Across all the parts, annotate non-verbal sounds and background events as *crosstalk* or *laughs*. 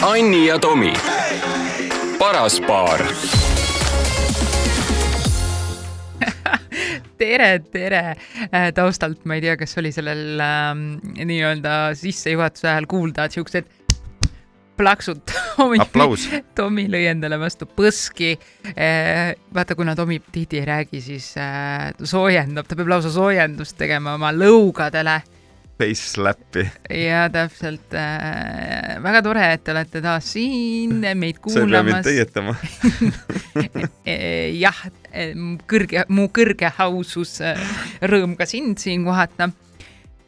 Anni ja Tomi, paras paar *laughs* tere, tere taustalt, ma ei tea, kas oli sellel äh, nii-öelda sissejuhatuse ajal kuulda siuksed plaksud *laughs* Tomi, aplaus. Tomi lõi endale vastu põski eh,. vaata, kuna Tomi tihti ei räägi, siis eh, soojendab, ta peab lausa soojendust tegema oma lõugadele. Face slap'i. ja täpselt äh,, väga tore, et te olete taas siin meid *laughs* kuulamas. sa ei pea mind teietama *laughs* jah, kõrge, mu kõrge ausus, rõõm ka sind siin kohata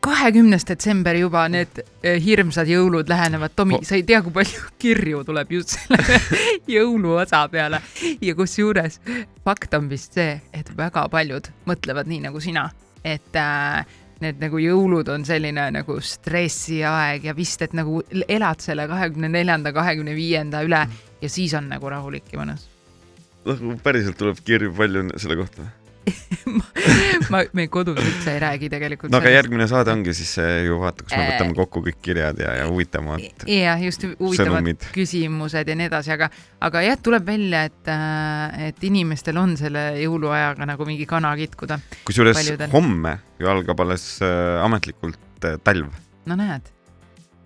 kahekümnes detsember juba need hirmsad jõulud lähenevad. Tomi, sa ei tea, kui palju kirju tuleb just selle *laughs* jõuluosa peale ja kusjuures fakt on vist see, et väga paljud mõtlevad nii nagu sina, et äh, need nagu jõulud on selline nagu stressiaeg ja vist, et nagu elad selle kahekümne neljanda, kahekümne viienda üle ja siis on nagu rahulik ja mõnus. noh, päriselt tuleb kirju palju selle kohta *laughs* ma, me kodus üldse ei räägi tegelikult. no aga järgmine saade ongi siis ju vaata, kus me võtame kokku kõik kirjad ja, ja huvitavamad. ja just huvitavad sõnumid. küsimused ja nii edasi, aga, aga jah, tuleb välja, et, äh, et inimestel on selle jõuluajaga nagu mingi kana kitkuda. kusjuures homme ju algab alles äh, ametlikult äh, talv. no näed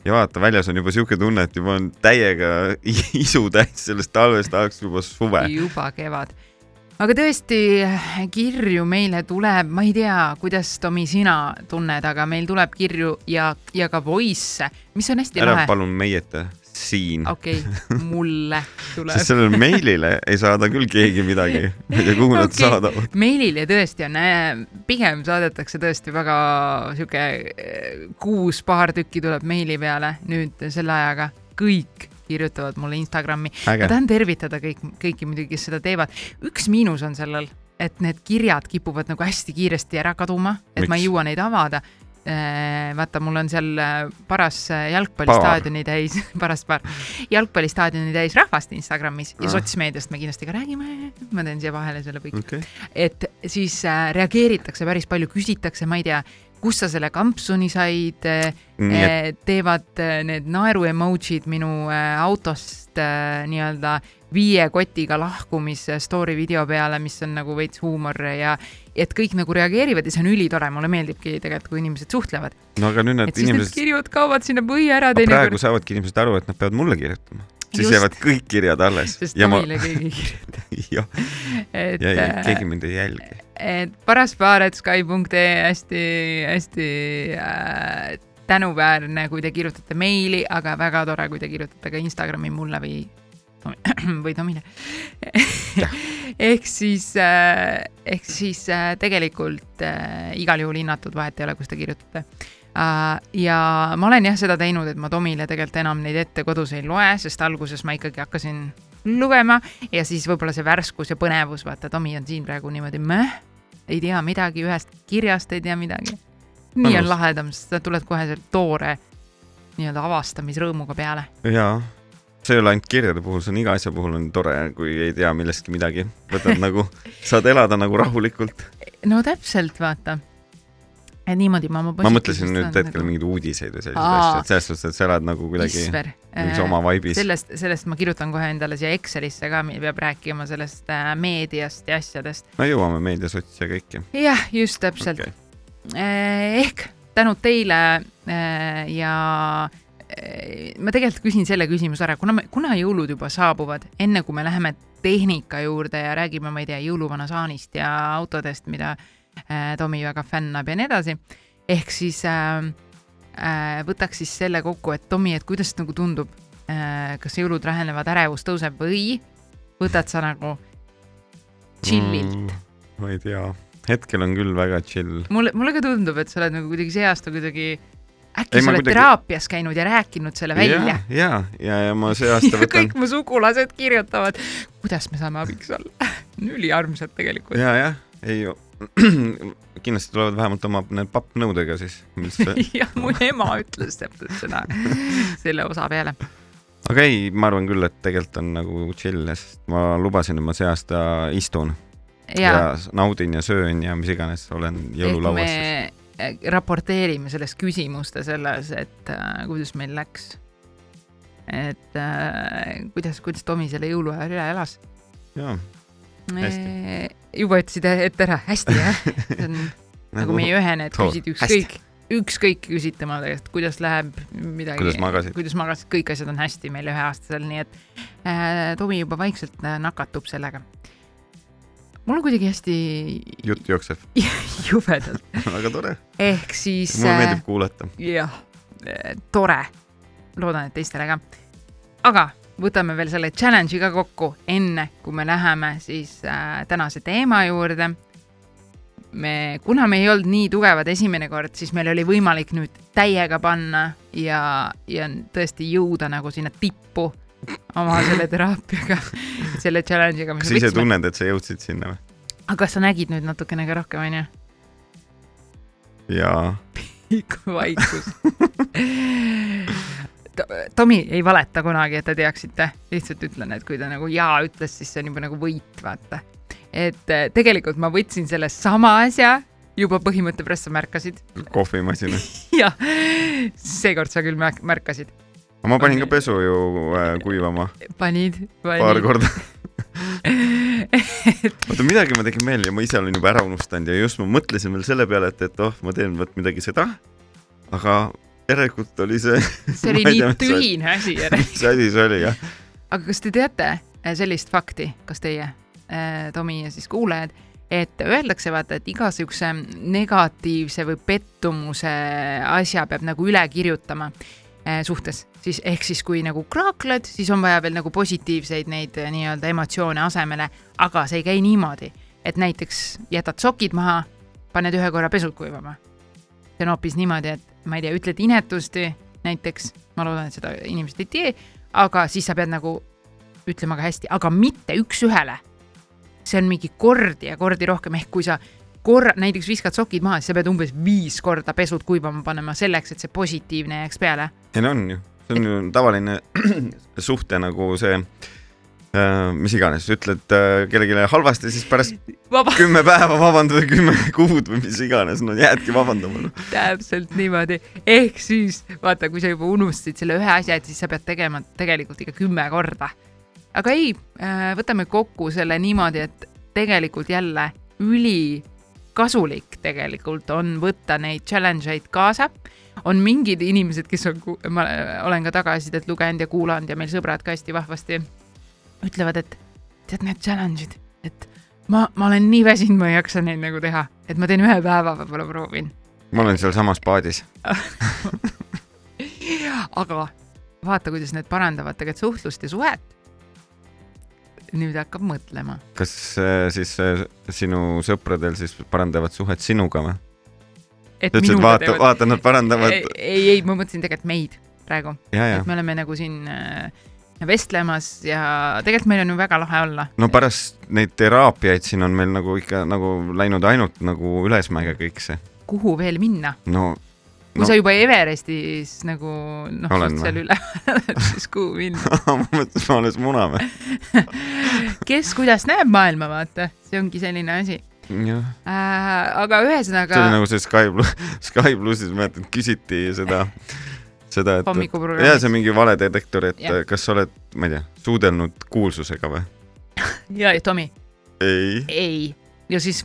ja vaata, väljas on juba siuke tunne, et juba on täiega *laughs* isu täis sellest talvest, tahaks juba suve. juba kevad aga tõesti, kirju meile tuleb, ma ei tea, kuidas, Tomi, sina tunned, aga meil tuleb kirju ja, ja ka voice'e, mis on hästi ära lahe. palun meieta siin. okei okay,, mulle tuleb sest sellele meilile ei saada küll keegi midagi, ma ei tea, kuhu okay. nad saadavad. meilile tõesti on, pigem saadetakse tõesti väga sihuke kuus-paar tükki tuleb meili peale nüüd selle ajaga, kõik kirjutavad mulle Instagrami. ma tahan tervitada kõik, kõiki muidugi, kes seda teevad. üks miinus on sellel, et need kirjad kipuvad nagu hästi kiiresti ära kaduma, et Miks? ma ei jõua neid avada äh, vaata, mul on seal äh, paras äh, jalgpallistaadioni täis, *laughs* paras paar, jalgpallistaadioni täis rahvast Instagramis ja ah. sotsmeediast me kindlasti ka räägime. ma teen siia vahele selle kõik okay.. et siis reageeritakse päris palju, küsitakse, ma ei tea kust sa selle kampsuni said, eh, teevad eh, need naeru emotsid minu eh, autost nii-öelda viie kotiga lahkumise story video peale, mis on nagu veits huumor ja et kõik nagu reageerivad ja see on ülitore, mulle meeldibki tegelikult, kui inimesed suhtlevad. no aga nüüd need et inimesed. kirjud kaovad sinna põhi ära. praegu saavadki inimesed aru, et nad peavad mulle kirjutama siis Just. jäävad kõik kirjad alles. sest Tomile ma... keegi ei kirjuta. *laughs* jah, ja, ja keegi mind ei jälgi et paraspaar.sky.ee hästi-hästi äh, tänuväärne, kui te kirjutate meili, aga väga tore, kui te kirjutate ka Instagrami mulle *clears throat* või või Tomile *laughs* ehk siis äh,, ehk siis äh, tegelikult äh, igal juhul hinnatud, vahet ei ole, kus te kirjutate äh,. ja ma olen jah seda teinud, et ma Tomile tegelikult enam neid ette kodus ei loe, sest alguses ma ikkagi hakkasin lugema ja siis võib-olla see värskus ja põnevus, vaata, Tomi on siin praegu niimoodi mäh, ei tea midagi, ühest kirjast ei tea midagi. nii Anus. on lahedam, sest sa tuled kohe selle toore nii-öelda avastamisrõõmuga peale. jaa, see ei ole ainult kirjade puhul, see on iga asja puhul on tore, kui ei tea millestki midagi. võtad nagu, saad elada nagu rahulikult. no täpselt, vaata et niimoodi ma oma ma mõtlesin nüüd hetkel nagu... mingeid uudiseid või selliseid asju, et selles suhtes, et sa elad nagu kuidagi Isver. mingis oma vaibis. sellest, sellest ma kirjutan kohe endale siia Excelisse ka, peab rääkima sellest äh, meediast ja asjadest. no jõuame meediasotsi ja kõike. jah, just täpselt okay.. Äh, ehk tänud teile äh, ja ma tegelikult küsin selle küsimuse ära, kuna me, kuna jõulud juba saabuvad, enne kui me läheme tehnika juurde ja räägime, ma ei tea, jõuluvana saanist ja autodest, mida äh, Äh, Tomi väga fännab ja nii edasi. ehk siis äh, äh, võtaks siis selle kokku, et Tomi, et kuidas nagu tundub äh,, kas jõulud lähenevad, ärevus tõuseb või võtad sa nagu chill'ilt mm,? ma ei tea, hetkel on küll väga chill. mulle, mulle ka tundub, et sa oled nagu kuidagi see aasta kuidagi äkki ei, sa oled kuidagi... teraapias käinud ja rääkinud selle välja? ja, ja, ja, ja ma see aasta *laughs* võtan kõik mu sugulased kirjutavad, kuidas me saame abiks olla *laughs* üliarmsad tegelikult. ja, jah, ei *clears throat* kindlasti tulevad vähemalt oma need pappnõudega siis *laughs* jah, mu ema ütles täpselt seda, *laughs* selle osa peale. aga ei, ma arvan küll, et tegelikult on nagu chill, sest ma lubasin, et ma see aasta istun ja, ja naudin ja söön ja mis iganes, olen jõululauas. me raporteerime selles küsimuste selles, et äh, kuidas meil läks et äh, kuidas, kuidas Tomi selle jõuluaja üle elas. jaa. Juba ütlesid ette ära, hästi jah? see on *laughs* nagu meie ühene, et küsid ükskõik, ükskõik küsid tema käest, kuidas läheb midagi. kuidas magasid? kuidas magasid, kõik asjad on hästi meil üheaastasel, nii et äh, Tomi juba vaikselt äh, nakatub sellega. mul on kuidagi hästi. jutt jookseb *laughs* jubedalt *laughs* väga tore. ehk siis. mulle meeldib äh, kuulata. jah, tore. loodan, et teistele ka. aga võtame veel selle challenge'i ka kokku, enne kui me läheme siis äh, tänase teema juurde me, kuna me ei olnud nii tugevad esimene kord, siis meil oli võimalik nüüd täiega panna ja, ja tõesti jõuda nagu sinna tippu oma selle teraapiaga, *laughs* selle challenge'iga. kas sa ise tunned, et sa jõudsid sinna või? aga kas sa nägid nüüd natukene ka rohkem, onju? jaa. *laughs* pikk vaikus *laughs* Tomi ei valeta kunagi, et te teaksite, lihtsalt ütlen, et kui ta nagu jaa ütles, siis see on juba nagu võit, vaata et äh, tegelikult ma võtsin selle sama asja juba põhimõtte pärast sa märkasid. kohvimasina *laughs* jah, seekord sa küll märkasid. ma panin ka pesu ju äh, kuivama. panid, panid.? paar korda *laughs* oota, midagi ma tegin meelde ja ma ise olin juba ära unustanud ja just ma mõtlesin veel selle peale, et, et oh, ma teen vot midagi seda. aga järelikult oli see. see *laughs* oli nii tühine asi *laughs* järelikult. mis asi see oli, jah. aga kas te teate äh, sellist fakti, kas teie? Äh, Tomi ja siis kuulajad, et öeldakse vaata, et iga siukse negatiivse või pettumuse asja peab nagu üle kirjutama äh, suhtes, siis ehk siis kui nagu kraakled, siis on vaja veel nagu positiivseid neid nii-öelda emotsioone asemele, aga see ei käi niimoodi, et näiteks jätad sokid maha, paned ühe korra pesud kuivama. see on hoopis niimoodi, et ma ei tea, ütled inetusti näiteks, ma loodan, et seda inimesed ei tee, aga siis sa pead nagu ütlema ka hästi, aga mitte üks-ühele see on mingi kordi ja kordi rohkem, ehk kui sa korra, näiteks viskad sokid maha, siis sa pead umbes viis korda pesud kuivama panema selleks, et see positiivne jääks peale. ei no on ju, see on ju tavaline *clears throat* suhte nagu see äh, mis iganes, ütled äh, kellelegi halvasti, siis pärast Vaba. kümme päeva vabandad või kümme kuud või mis iganes, no jäädki vabandama no.. täpselt niimoodi, ehk siis vaata, kui sa juba unustasid selle ühe asja, et siis sa pead tegema tegelikult ikka kümme korda aga ei, äh, võtame kokku selle niimoodi, et tegelikult jälle ülikasulik tegelikult on võtta neid challenge eid kaasa. on mingid inimesed, kes on, ma olen ka tagasisidet lugenud ja kuulanud ja meil sõbrad ka hästi vahvasti ütlevad, et tead need challenge'id, et ma, ma olen nii väsinud, ma ei jaksa neid nagu teha, et ma teen ühe päeva, võib-olla proovin. ma olen sealsamas paadis *laughs* aga vaata, kuidas need parandavad tegelikult suhtlust ja suhet nüüd hakkab mõtlema. kas äh, siis äh, sinu sõpradel siis parandavad suhet sinuga või? sa ütlesid, vaata, vaata, nad parandavad. ei, ei, ma mõtlesin tegelikult meid praegu. et me oleme nagu siin äh, vestlemas ja tegelikult meil on ju väga lahe olla. no pärast neid teraapiaid siin on meil nagu ikka nagu läinud ainult nagu ülesmäge kõik see. kuhu veel minna? no kui no. sa juba Everestis nagu noh, seal üleval *laughs* oled, siis kuhu minna *laughs* ma mõtlesin, ma alles muname *laughs* kes kuidas näeb maailma, vaata, see ongi selline asi. Äh, aga ühesõnaga. see oli nagu see Sky pluss, Sky plussis mäletan, küsiti seda, seda, et ja see on mingi valedetektor, et ja. kas sa oled, ma ei tea, suudelnud kuulsusega või? *laughs* ja, Tomi. ei. ei, ja siis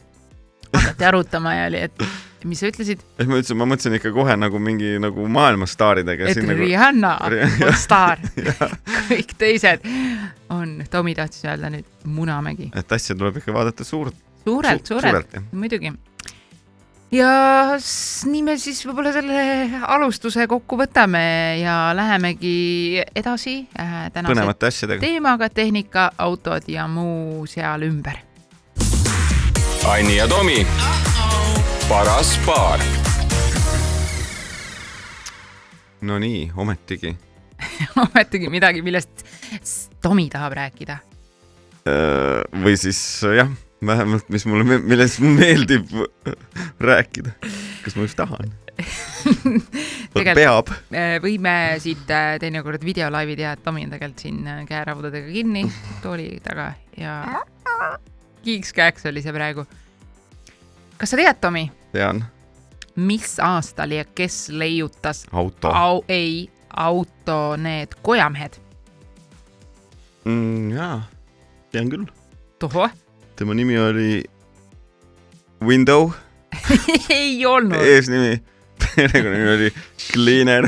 hakati arutama ja oli, et mis sa ütlesid? ei, ma ütlesin, ma mõtlesin ikka kohe nagu mingi nagu maailmastaaridega. et nagu- Rihanna *laughs* nagu... on staar *laughs* kõik teised on, Tomi tahtis öelda nüüd Munamägi. et asja tuleb ikka vaadata suurt. suurelt Su, suurelt, suurelt, muidugi. Ja nii me siis võib-olla selle alustuse kokku võtame ja lähemegi edasi äh, tänase teemaga tehnika, autod ja muu seal ümber. Anni ja Tomi paras paar. Nonii, ometigi *laughs* ometigi midagi, millest Tomi tahab rääkida. Äh, või siis jah, vähemalt, mis mulle, millest meeldib rääkida. kas ma just tahan? peab. Äh, võime siit äh, teinekord videolaivi teha, et Tomi on tegelikult siin käeraudadega kinni tooli taga ja kiiks-käeks oli see praegu. kas sa tead, Tomi? tean. mis aastal ja kes leiutas auto au,? ei, auto need kojamehed mm,? jaa, tean küll. tohoh. Tema nimi oli Window *laughs* ei olnud. eesnimi, perekonnanimi oli Cleaner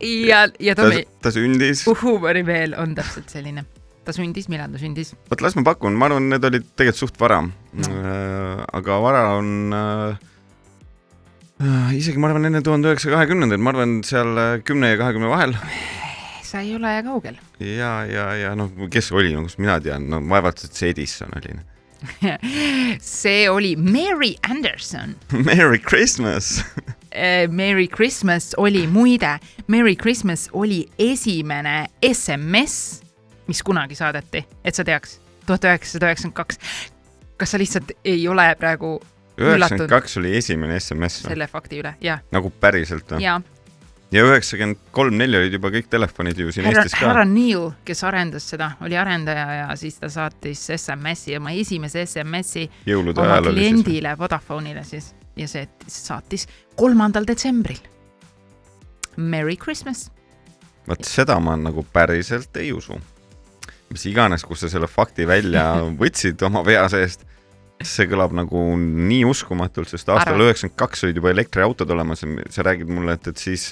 ja, ja Tomi. ta sündis. huumori veel on täpselt selline. ta sündis, millal ta sündis? vot las ma pakun, ma arvan, need olid tegelikult suht vara no.. Äh, aga vara on äh, äh, isegi ma arvan enne tuhande üheksasaja kahekümnendaid, ma arvan seal äh, kümne ja kahekümne vahel. Sa ei ole kaugel. ja, ja, ja noh, kes oli, no kust mina tean, no vaevalt, et see Edison oli *laughs* see oli Mary Anderson *laughs* Merry Christmas *laughs* Eh, Merry Christmas oli muide, Merry Christmas oli esimene SMS, mis kunagi saadeti, et sa teaks, tuhat üheksasada üheksakümmend kaks. kas sa lihtsalt ei ole praegu üheksakümmend kaks oli esimene SMS või? selle fakti üle, jah. nagu päriselt või? jaa ja üheksakümmend kolm, neli olid juba kõik telefonid ju siin härra, Eestis ka. härra Neil, kes arendas seda, oli arendaja ja siis ta saatis SMS-i, oma esimese SMS-i oma kliendile, Vodafone'ile siis ja see saatis kolmandal detsembril. Merry Christmas. vot seda ma nagu päriselt ei usu. mis iganes, kust sa selle fakti välja *laughs* võtsid oma pea seest, see kõlab nagu nii uskumatult, sest aastal üheksakümmend kaks olid juba elektriautod olemas ja sa räägid mulle, et, et siis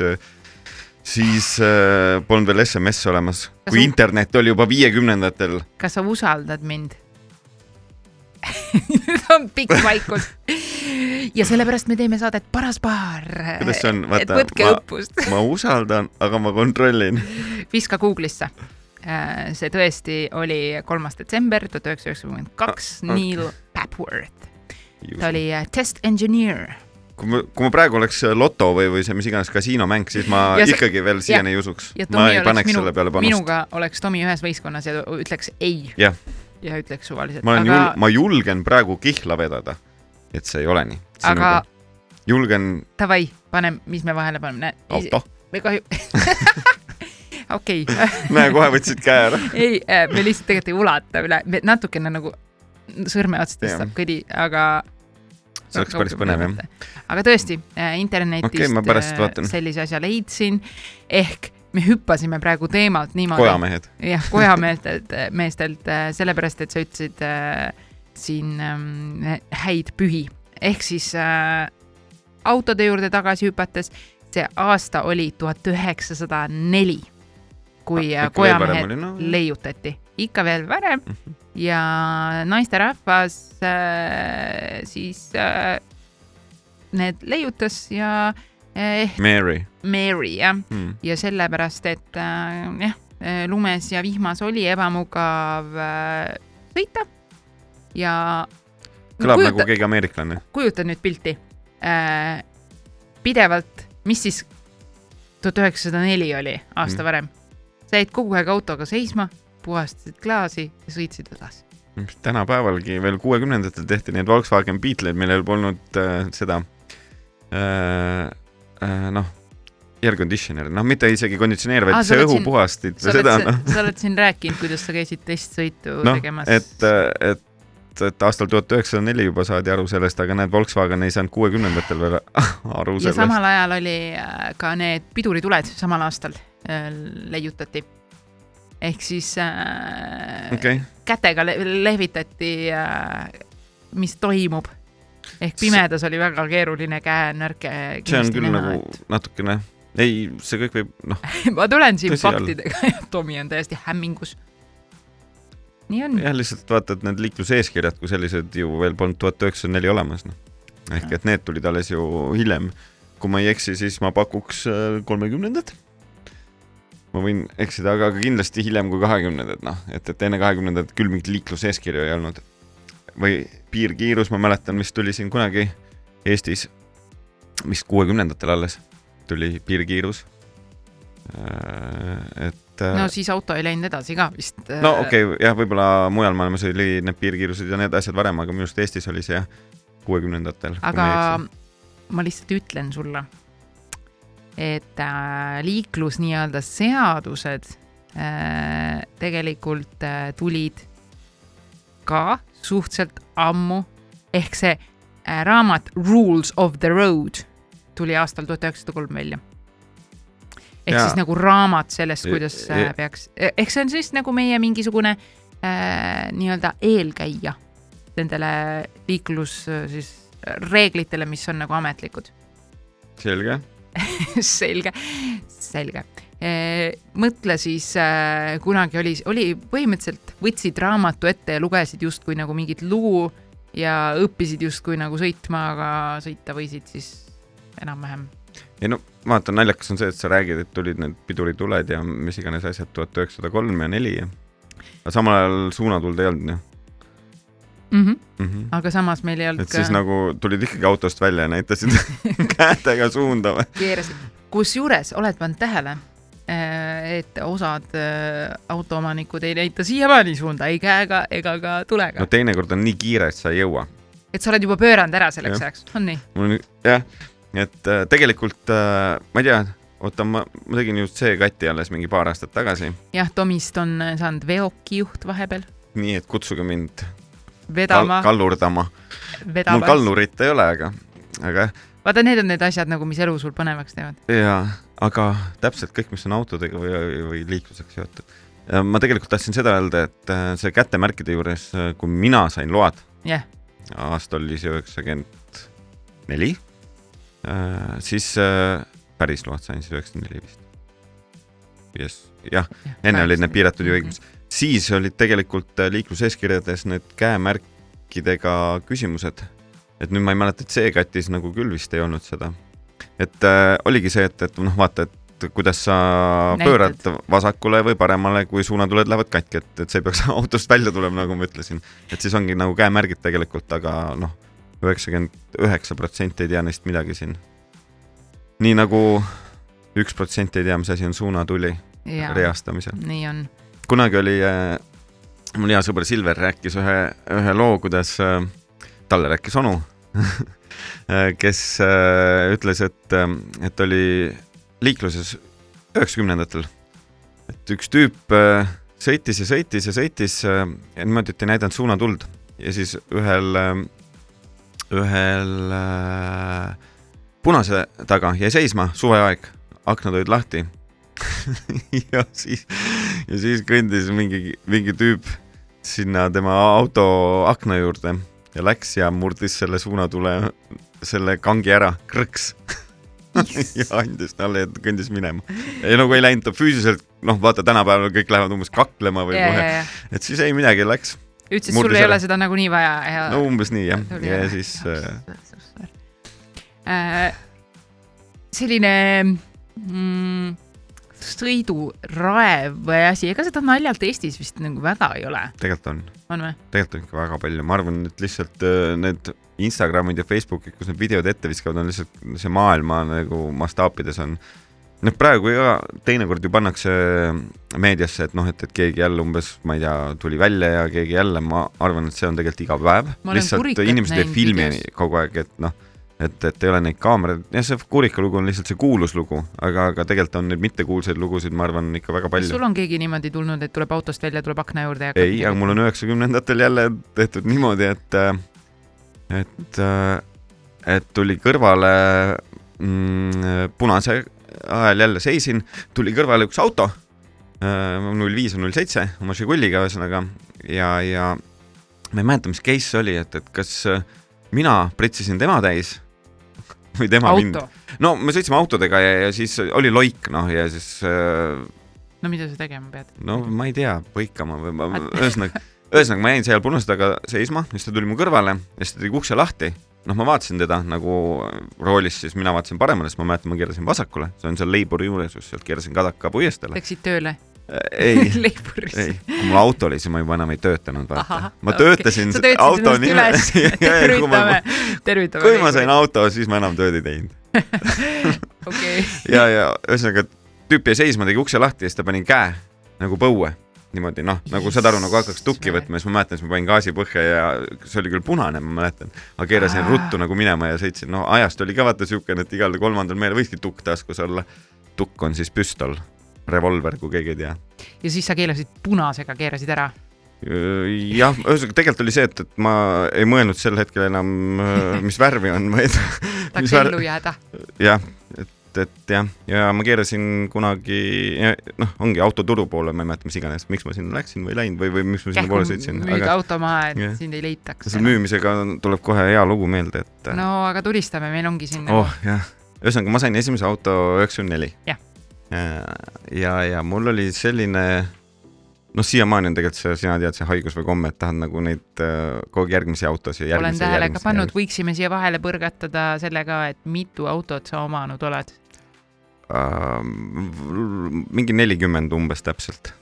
siis äh, polnud veel SMS olemas, kui internet oli juba viiekümnendatel. kas sa usaldad mind *laughs* nüüd on pikk vaikus. ja sellepärast me teeme saadet Paras paar. kuidas see on, vaata, ma, *laughs* ma usaldan, aga ma kontrollin. viska Google'isse. Äh, see tõesti oli kolmas detsember tuhat üheksasada üheksakümmend kaks, ah, Neil Papworth. ta oli äh, test engineer kui ma, kui ma praegu oleks loto või, või see mis iganes kasiinomäng, siis ma *laughs* ja ikkagi veel siiani ei usuks. ma ei paneks minu, selle peale panust. minuga oleks Tomi ühes võistkonnas ja ütleks ei. jah ja ütleks suvaliselt. ma olen aga... jul-, ma julgen praegu kihla vedada, et see ei ole nii. aga julgen. Davai, pane, mis me vahele paneme, näe. auto. me kahju *laughs* okei. *laughs* näe, kohe võtsid käe ära ei, äh, me lihtsalt tegelikult ei ulata üle, natukene nagu sõrmeotstest saab kõdi, aga see oleks päris põnev jah. aga tõesti, äh, internetist okay, sellise asja leidsin ehk me hüppasime praegu teemalt niimoodi. kojamehed. jah, kojameestelt, meestelt, äh, sellepärast et sa ütlesid äh, siin äh, häid pühi. ehk siis äh, autode juurde tagasi hüpates, see aasta oli tuhat üheksasada neli, kui ah, kojamehed no. leiutati. Ikka veel varem mm -hmm. ja naisterahvas äh, siis äh, need leiutas ja eh,. Mary. Mary jah mm., ja sellepärast, et äh, jah, äh, lumes ja vihmas oli ebamugav äh, sõita ja. kõlab kujuta, nagu keegi ameeriklane. kujuta nüüd pilti äh,. pidevalt, mis siis tuhat üheksasada neli oli aasta mm. varem. sa jäid kogu aeg autoga seisma, puhastasid klaasi ja sõitsid edasi tänapäevalgi veel kuuekümnendatel tehti neid Volkswagen Beetleid, millel polnud äh, seda äh, äh, noh, air conditioner, noh, mitte isegi konditsioneer, vaid ah, see õhupuhastit või seda, noh. sa oled siin rääkinud, kuidas sa käisid testsõitu no, tegemas. et, et, et aastal tuhat üheksasada neli juba saadi aru sellest, aga näed, Volkswagen ei saanud kuuekümnendatel veel *laughs* aru sellest. ja samal ajal oli äh, ka need pidurituled samal aastal äh, leiutati. Ehk siis äh, okay. kätega le lehvitati äh,, mis toimub ehk pimedas oli väga keeruline käenärke. see on küll näha, nagu et... natukene, ei, see kõik võib, noh *laughs* ma tulen siin faktidega ja Tomi on täiesti hämmingus. nii on. jah, lihtsalt vaata, et need liikluseeskirjad kui sellised ju veel polnud tuhat üheksasada neli olemas, noh. ehk et need tulid alles ju hiljem. kui ma ei eksi, siis ma pakuks äh, kolmekümnendat ma võin eksida, aga kindlasti hiljem kui kahekümnendad, noh, et, et enne kahekümnendat küll mingit liikluseeskirju ei olnud või piirkiirus, ma mäletan, mis tuli siin kunagi Eestis, vist kuuekümnendatel alles tuli piirkiirus. Äh, et. Äh, no siis auto ei läinud edasi ka vist. Äh, no okei okay,, jah, võib-olla mujal maailmas oli need piirkiirused ja need asjad varem, aga minu arust Eestis oli see jah, kuuekümnendatel. aga ma lihtsalt ütlen sulle, et äh, liiklus nii-öelda seadused äh, tegelikult äh, tulid ka suhteliselt ammu ehk see raamat Rules of the Road tuli aastal tuhat üheksasada kolm välja. ehk ja. siis nagu raamat sellest, kuidas ja, ja. peaks, ehk see on siis nagu meie mingisugune äh, nii-öelda eelkäija nendele liiklus siis reeglitele, mis on nagu ametlikud. selge *laughs* selge, selge mõtle siis äh,, kunagi oli, oli põhimõtteliselt võtsid raamatu ette ja lugesid justkui nagu mingit lugu ja õppisid justkui nagu sõitma, aga sõita võisid siis enam-vähem. ei no vaata, naljakas on see, et sa räägid, et tulid need pidurituled ja mis iganes asjad tuhat üheksasada kolm ja neli ja aga samal ajal suunatuld ei olnud ju mm. -hmm. Mm -hmm. aga samas meil ei olnud et ka. siis nagu tulid ikkagi autost välja ja näitasid *laughs* kätega suunda või? keerasid. kusjuures oled pannud tähele, äh, et osad äh, autoomanikud ei näita siiamaani suunda ei käega ega ka tulega. no teinekord on nii kiire, et sa ei jõua. et sa oled juba pööranud ära selleks ajaks, on nii? mul on jah, et äh, tegelikult ma ei tea oota, ma, ma tegin just C-kati alles mingi paar aastat tagasi. jah, Tomist on saanud veokijuht vahepeal. nii et kutsuge mind vedama kal. kallurdama. mul kallurit ei ole, aga, aga jah. vaata, need on need asjad nagu, mis elu sul põnevaks teevad. jaa, aga täpselt kõik, mis on autodega või, või liiklusega seotud. ma tegelikult tahtsin seda öelda, et äh, see kätemärkide juures, äh, kui mina sain load yeah., aasta oli see üheksakümmend neli, äh, siis päris load sain siis üheksakümmend neli vist. jah ja,, enne olid need piiratud juhiks mm -hmm siis olid tegelikult äh, liikluseeskirjades need käemärkidega küsimused. et nüüd ma ei mäleta, et C-katis nagu küll vist ei olnud seda. et äh, oligi see, et, et noh, vaata, et kuidas sa Näited. pöörad vasakule või paremale, kui suunatuled lähevad katki, et, et see peaks *laughs* autost välja tulema, nagu ma ütlesin. et siis ongi nagu käemärgid tegelikult, aga noh, üheksakümmend üheksa protsenti ei tea neist midagi siin. nii nagu üks protsent ei tea, mis asi on suunatuli reastamisel. nii on kunagi oli äh,, mul hea sõber Silver rääkis ühe, ühe loo, kuidas äh, talle rääkis onu *laughs* äh, kes äh, ütles, et äh,, et oli liikluses üheksakümnendatel, et üks tüüp äh, sõitis ja sõitis ja sõitis äh, ja niimoodi, et ei näidanud suunatuld. Ja siis ühel äh,, ühel äh, punase taga jäi seisma, suveaeg, aknad olid lahti. *laughs* Ja siis, ja siis kõndis mingi, mingi tüüp sinna tema auto akna juurde ja läks ja murdis selle suunatule, selle kangi ära, krõks. *laughs* Ja andis talle ja kõndis minema. ja nagu ei läinud ta füüsiliselt, noh, vaata tänapäeval kõik lähevad umbes kaklema või kohe. et siis ei midagi, läks. ütles, sul ei ole seda nagunii vaja ja. no umbes nii jah, ja, ja siis äh, selline mm, sõiduraev või asi, ega seda naljalt Eestis vist nagu väga ei ole. tegelikult on. on või? tegelikult on ikka väga palju, ma arvan, et lihtsalt äh, need Instagramid ja Facebookid, kus need videod ette viskavad, on lihtsalt see maailma nagu mastaapides on noh, praegu ka teinekord ju pannakse meediasse, et noh, et, et keegi jälle umbes, ma ei tea, tuli välja ja keegi jälle, ma arvan, et see on tegelikult iga päev. lihtsalt inimesed ei filmi kogu aeg, et noh et, et ei ole neid kaameraid, jah, see Kurika lugu on lihtsalt see kuulus lugu, aga, aga tegelikult on neid mittekuulsaid lugusid, ma arvan, ikka väga palju. sul on keegi niimoodi tulnud, et tuleb autost välja, tuleb akna juurde ja ei, aga mul on üheksakümnendatel jälle tehtud niimoodi, et, et, et tuli kõrvale mm, punase ajal jälle seisin, tuli kõrvale üks auto, null viis või null seitse oma Žiguliga ühesõnaga ja, ja ma ei mäleta, mis case see oli, et, et kas mina pritsisin tema täis *laughs* või tema Auto. mind. no me sõitsime autodega ja, ja siis oli loik, noh, ja siis äh.... no mida sa tegema pead? no ma ei tea, põikama või ma, ühesõnaga, *laughs* ühesõnaga ma jäin seal punase taga seisma, siis ta tuli mu kõrvale ja siis ta tegi ukse lahti. noh, ma vaatasin teda nagu roolis, siis mina vaatasin paremale, siis ma mäletan, ma keerasin vasakule, see on seal Leiburi juures, just sealt keerasin Kadaka puiesteele. Läksid tööle? Ei *laughs* ei, kui mul auto oli, siis ma juba enam ei töötanud, vaata. ma töötasin okay. auto nimel. *laughs* tervitame, tervitame. kui ma sain auto, siis ma enam tööd ei teinud *laughs* okei. ja, ja ühesõnaga tüüp jäi seisma, tegi ukse lahti ja siis ta pani käe nagu põue niimoodi noh, nagu saad aru, nagu hakkaks tukki võtma, siis ma mäletan, siis ma panin gaasi põhja ja see oli küll punane, ma mäletan, ma keerasin Aa. ruttu nagu minema ja sõitsin, noh, ajast oli ka vaata siukene, et igal kolmandal mehel võiski tukk taskus olla. tukk on siis püstol revolver, kui keegi ei tea. ja siis sa keelasid punasega, keerasid ära? jah, ühesõnaga tegelikult oli see, et, et ma ei mõelnud sel hetkel enam, mis värvi on, vaid *laughs* tahaks ellu jääda. jah, et et jah, ja ma keerasin kunagi, noh, ongi autoturu poole, ma ei mäleta, mis iganes, miks ma sinna läksin või ei läinud või, või miks ma sinna poole sõitsin. müüd aga... auto maha, et yeah. sind ei leitaks. selle müümisega tuleb kohe hea lugu meelde, et. no aga tulistame, meil ongi siin oh jah, ühesõnaga ma sain esimese auto üheksakümmend neli. jah. Ja, ja mul oli selline noh, siiamaani on tegelikult see, sina tead, see haigus või komme, et tahad nagu neid uh, kogu aeg järgmisi autosid. olen tähele ka pannud, võiksime siia vahele põrgatada selle ka, et mitu autot sa omanud oled uh,? mingi nelikümmend umbes täpselt.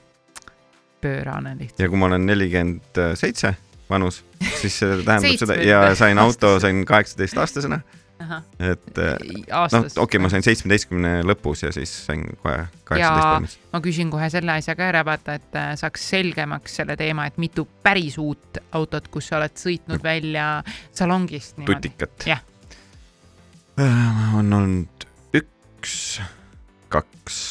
pöörane lihtsalt. ja kui ma olen nelikümmend seitse vanus, siis see tähendab *laughs* seda ja *laughs* sain auto, sain kaheksateist aastasena et äh, noh, okei okay,, ma sain seitsmeteistkümne lõpus ja siis sain kohe kaheksateist valmis. ma küsin kohe selle asja ka ära, vaata, et äh, saaks selgemaks selle teema, et mitu päris uut autot, kus sa oled sõitnud välja salongist niimoodi. tutikat? jah. Äh, on olnud üks, kaks,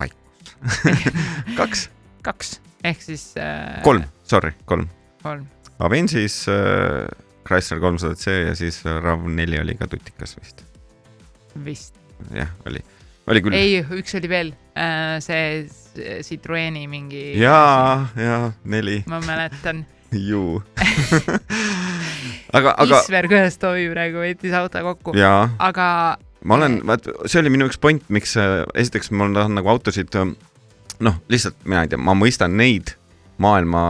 vaikus *laughs* kaks. kaks, ehk siis äh.... kolm, sorry, kolm. kolm. Avensis äh, Chrysler kolmsada C ja siis RAV4 oli ka tutikas vist. vist. jah, oli, oli küll. ei, üks oli veel, äh, see Citroeni mingi. jaa, jaa, neli. ma mäletan *laughs* ju *laughs* aga, aga. Isver Kõhestovi praegu võttis auto kokku. aga. ma olen, vaat see oli minu üks point, miks äh, esiteks ma tahan nagu autosid, noh, lihtsalt mina ei tea, ma mõistan neid maailma,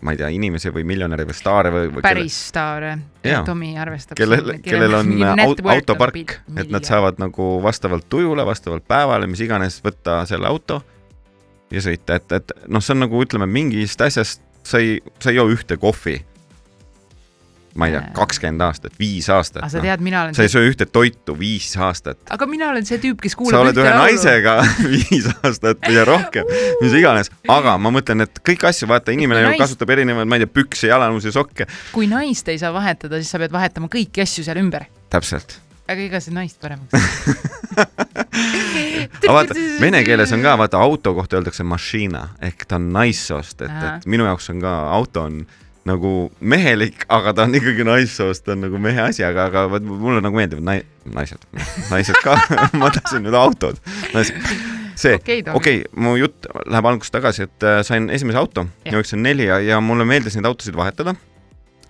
ma ei tea, inimesi või miljonäre või staare või, või päris kelle... staare. Tomi arvestab. kellel, kellel on *laughs* aut, autopark, et nad saavad nagu vastavalt tujule, vastavalt päevale, mis iganes, võtta selle auto ja sõita, et, et noh, see on nagu ütleme, mingist asjast sa ei, sa ei joo ühte kohvi ma ei tea, kakskümmend aastat, viis aastat. aga sa tead no., mina olen. sa ei söö ühte toitu viis aastat. aga mina olen see tüüp, kes kuulab. sa oled ühe laulu. naisega *laughs* viis aastat ja rohkem, mis iganes, aga ma mõtlen, et kõiki asju, vaata, inimene ju kasutab erinevaid, ma ei tea, pükse, jalanõusid, sokke. kui naist ei saa vahetada, siis sa pead vahetama kõiki asju seal ümber. täpselt aga ega see naist paremaks *laughs* aga vaata, vene keeles on ka, vaata auto kohta öeldakse mašina ehk ta on naissoost, et, et minu jaoks on ka auto on nagu mehelik, aga ta on ikkagi naissoost, ta on nagu mehe asi, aga, aga vot mulle nagu meeldivad nai-, naised, naised ka *laughs* ma tahtsin nüüd autod. see, okei okay, mu jutt läheb algusest tagasi, et äh, sain esimese auto, üheksakümmend neli ja, ja mulle meeldis neid autosid vahetada.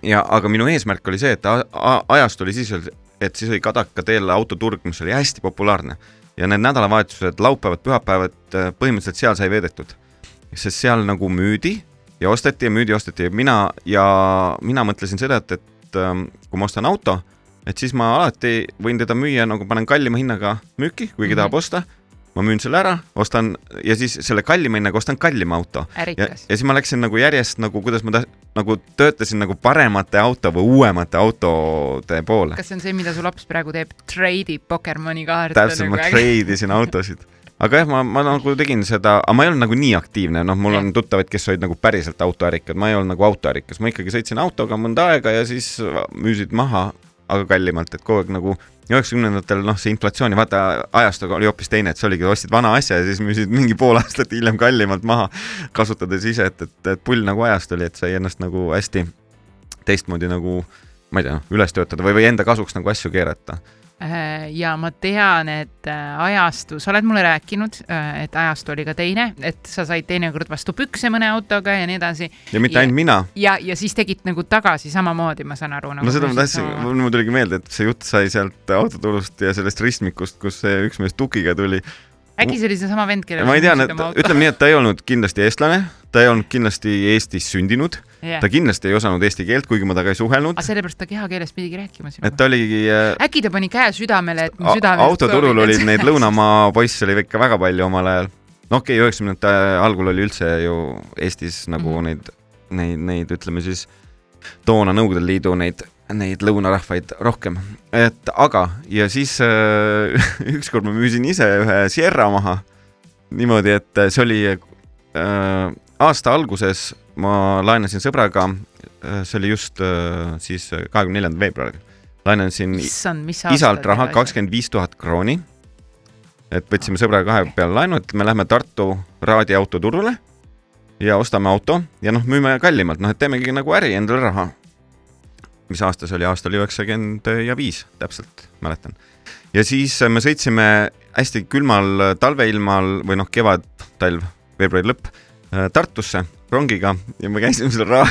ja, aga minu eesmärk oli see, et ajast oli siis, et siis oli Kadaka teel autoturg, mis oli hästi populaarne ja need nädalavahetused, laupäevad, pühapäevad, äh, põhimõtteliselt seal sai veedetud. sest seal nagu müüdi ja osteti ja müüdi, osteti ja mina ja mina mõtlesin seda, et, et ähm, kui ma ostan auto, et siis ma alati võin teda müüa nagu panen kallima hinnaga müüki, kuigi mm -hmm. tahab osta. ma müün selle ära, ostan ja siis selle kallima hinnaga ostan kallima auto. ja, ja siis ma läksin nagu järjest nagu, kuidas ma ta, nagu töötasin nagu paremate auto või uuemate autode poole. kas see on see, mida su laps praegu teeb, treidib Pokemoni kaarte? täpselt nagu, ma treidisin autosid *laughs* aga jah, ma, ma nagu tegin seda, aga ma ei olnud nagu nii aktiivne, noh, mul on tuttavaid, kes olid nagu päriselt autoärikad, ma ei olnud nagu autoärikas, ma ikkagi sõitsin autoga mõnda aega ja siis müüsid maha, aga kallimalt, et kogu aeg nagu üheksakümnendatel noh, see inflatsiooni vaata ajastuga oli hoopis teine, et see oligi, ostsid vana asja ja siis müüsid mingi pool *laughs* aastat hiljem kallimalt maha, kasutades ise, et, et, et pull nagu ajast oli, et sai ennast nagu hästi teistmoodi nagu ma ei tea, üles töötada või, või enda kasuks nagu asju keerata. Äh, ja ma tean, et äh, ajastu, sa oled mulle rääkinud, äh, et ajastu oli ka teine, et sa said teinekord vastu pükse mõne autoga ja nii edasi. ja mitte ainult mina. ja, ja siis tegid nagu tagasi samamoodi, ma saan aru nagu. no seda ma tahtsin mul tuligi meelde, et see jutt sai sealt autoturust ja sellest ristmikust, kus see üks mees tukiga tuli äkki see oli seesama vend, kellel ma ei tea, ütleme nii, et ta ei olnud kindlasti eestlane, ta ei olnud kindlasti Eestis sündinud yeah., ta kindlasti ei osanud eesti keelt, kuigi ma temaga ei suhelnud. aga sellepärast ta kehakeeles pidigi rääkima sinuga. et ta oligi äh, äkki ta pani käe südamele, et mu südame autoturul olid *laughs* neid lõunamaa poisse oli ikka väga palju omal ajal. no okei okay,, üheksakümnendate algul oli üldse ju Eestis nagu mm -hmm. neid, neid, neid ütleme siis toona Nõukogude Liidu neid neid lõunarahvaid rohkem, et aga, ja siis äh, *laughs* ükskord ma müüsin ise ühe Sierra maha niimoodi, et see oli äh, aasta alguses ma laenasin sõbraga äh,, see oli just äh, siis kahekümne neljandal veebruaril, laenasin Issand, isalt raha kakskümmend viis tuhat krooni. et võtsime sõbraga kahe peale laenu, et me lähme Tartu raadiautoturule ja ostame auto ja noh, müüme kallimalt, noh, et teemegi nagu äri endale raha. Mis aasta see oli, aasta oli üheksakümmend ja viis, täpselt mäletan. ja siis me sõitsime hästi külmal talveilmal või noh, kevad, talv, veebruari lõpp Tartusse rongiga ja me käisime seal ra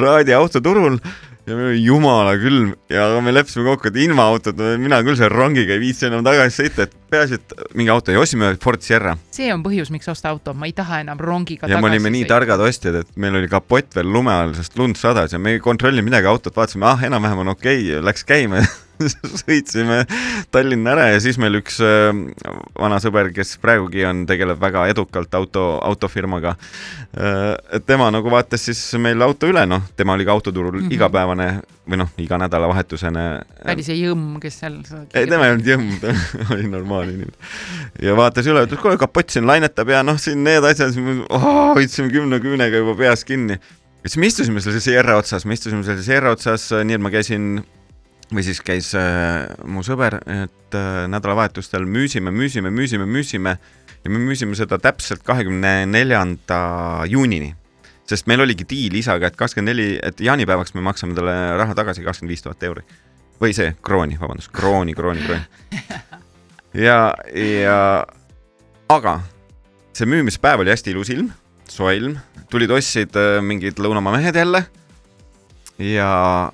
raadiautoturul ja meil oli jumala külm ja me leppisime kokku, et ilma autota mina küll selle rongiga ei viitsi enam tagasi sõita, et peaasi, et mingi auto ja ostsime Ford Sierra. see on põhjus, miks osta auto, ma ei taha enam rongiga ja tagasi me olime nii sõita. targad ostjad, et meil oli kapott veel lume all, sest lund sadas ja me ei kontrollinud midagi autot, vaatasime, ah, enam-vähem on okei okay,, läks käima *laughs* *laughs* sõitsime Tallinna ära ja siis meil üks äh, vana sõber, kes praegugi on, tegeleb väga edukalt auto, autofirmaga äh,. tema nagu vaatas siis meil auto üle, noh, tema oli ka autoturul mm -hmm. igapäevane või noh, iga nädalavahetusene. oli see jõmm, kes seal. ei, tema ei olnud jõmm, ta *laughs* oli normaalne inimene. ja vaatas üle, ütles, kuule, kapott siin lainetab ja noh, siin need asjad, hoidsime kümne küünega juba peas kinni. siis me istusime seal Sierra otsas, me istusime seal Sierra otsas, nii et ma käisin või siis käis äh, mu sõber, et äh, nädalavahetustel müüsime, müüsime, müüsime, müüsime ja me müüsime seda täpselt kahekümne neljanda juunini. sest meil oligi diil isaga, et kakskümmend neli, et jaanipäevaks me maksame talle raha tagasi kakskümmend viis tuhat euri. või see, krooni, vabandust, krooni, krooni, krooni. *laughs* ja, ja aga see müümispäev oli hästi ilus ilm, soe ilm, tulid, ostsid äh, mingid lõunamaa mehed jälle ja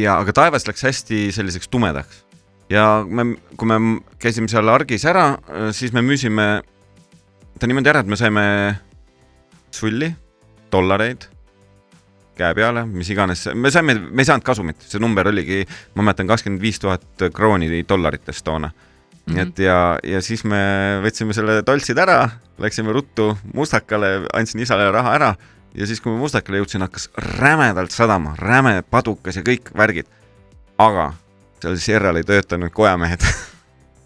ja, aga taevas läks hästi selliseks tumedaks. ja me, kui me käisime seal argis ära, siis me müüsime ta niimoodi ära, et me saime sulli, dollareid käe peale, mis iganes, me saime, me ei saanud kasumit, see number oligi, ma mäletan, kakskümmend viis tuhat krooni dollaritest toona mm. -hmm. et ja, ja siis me võtsime selle toltsid ära, läksime ruttu mustakale, andsin isale raha ära ja siis, kui ma Mustakale jõudsin, hakkas rämedalt sadama, räme padukas ja kõik värgid. aga seal Sierral ei töötanud kojamehed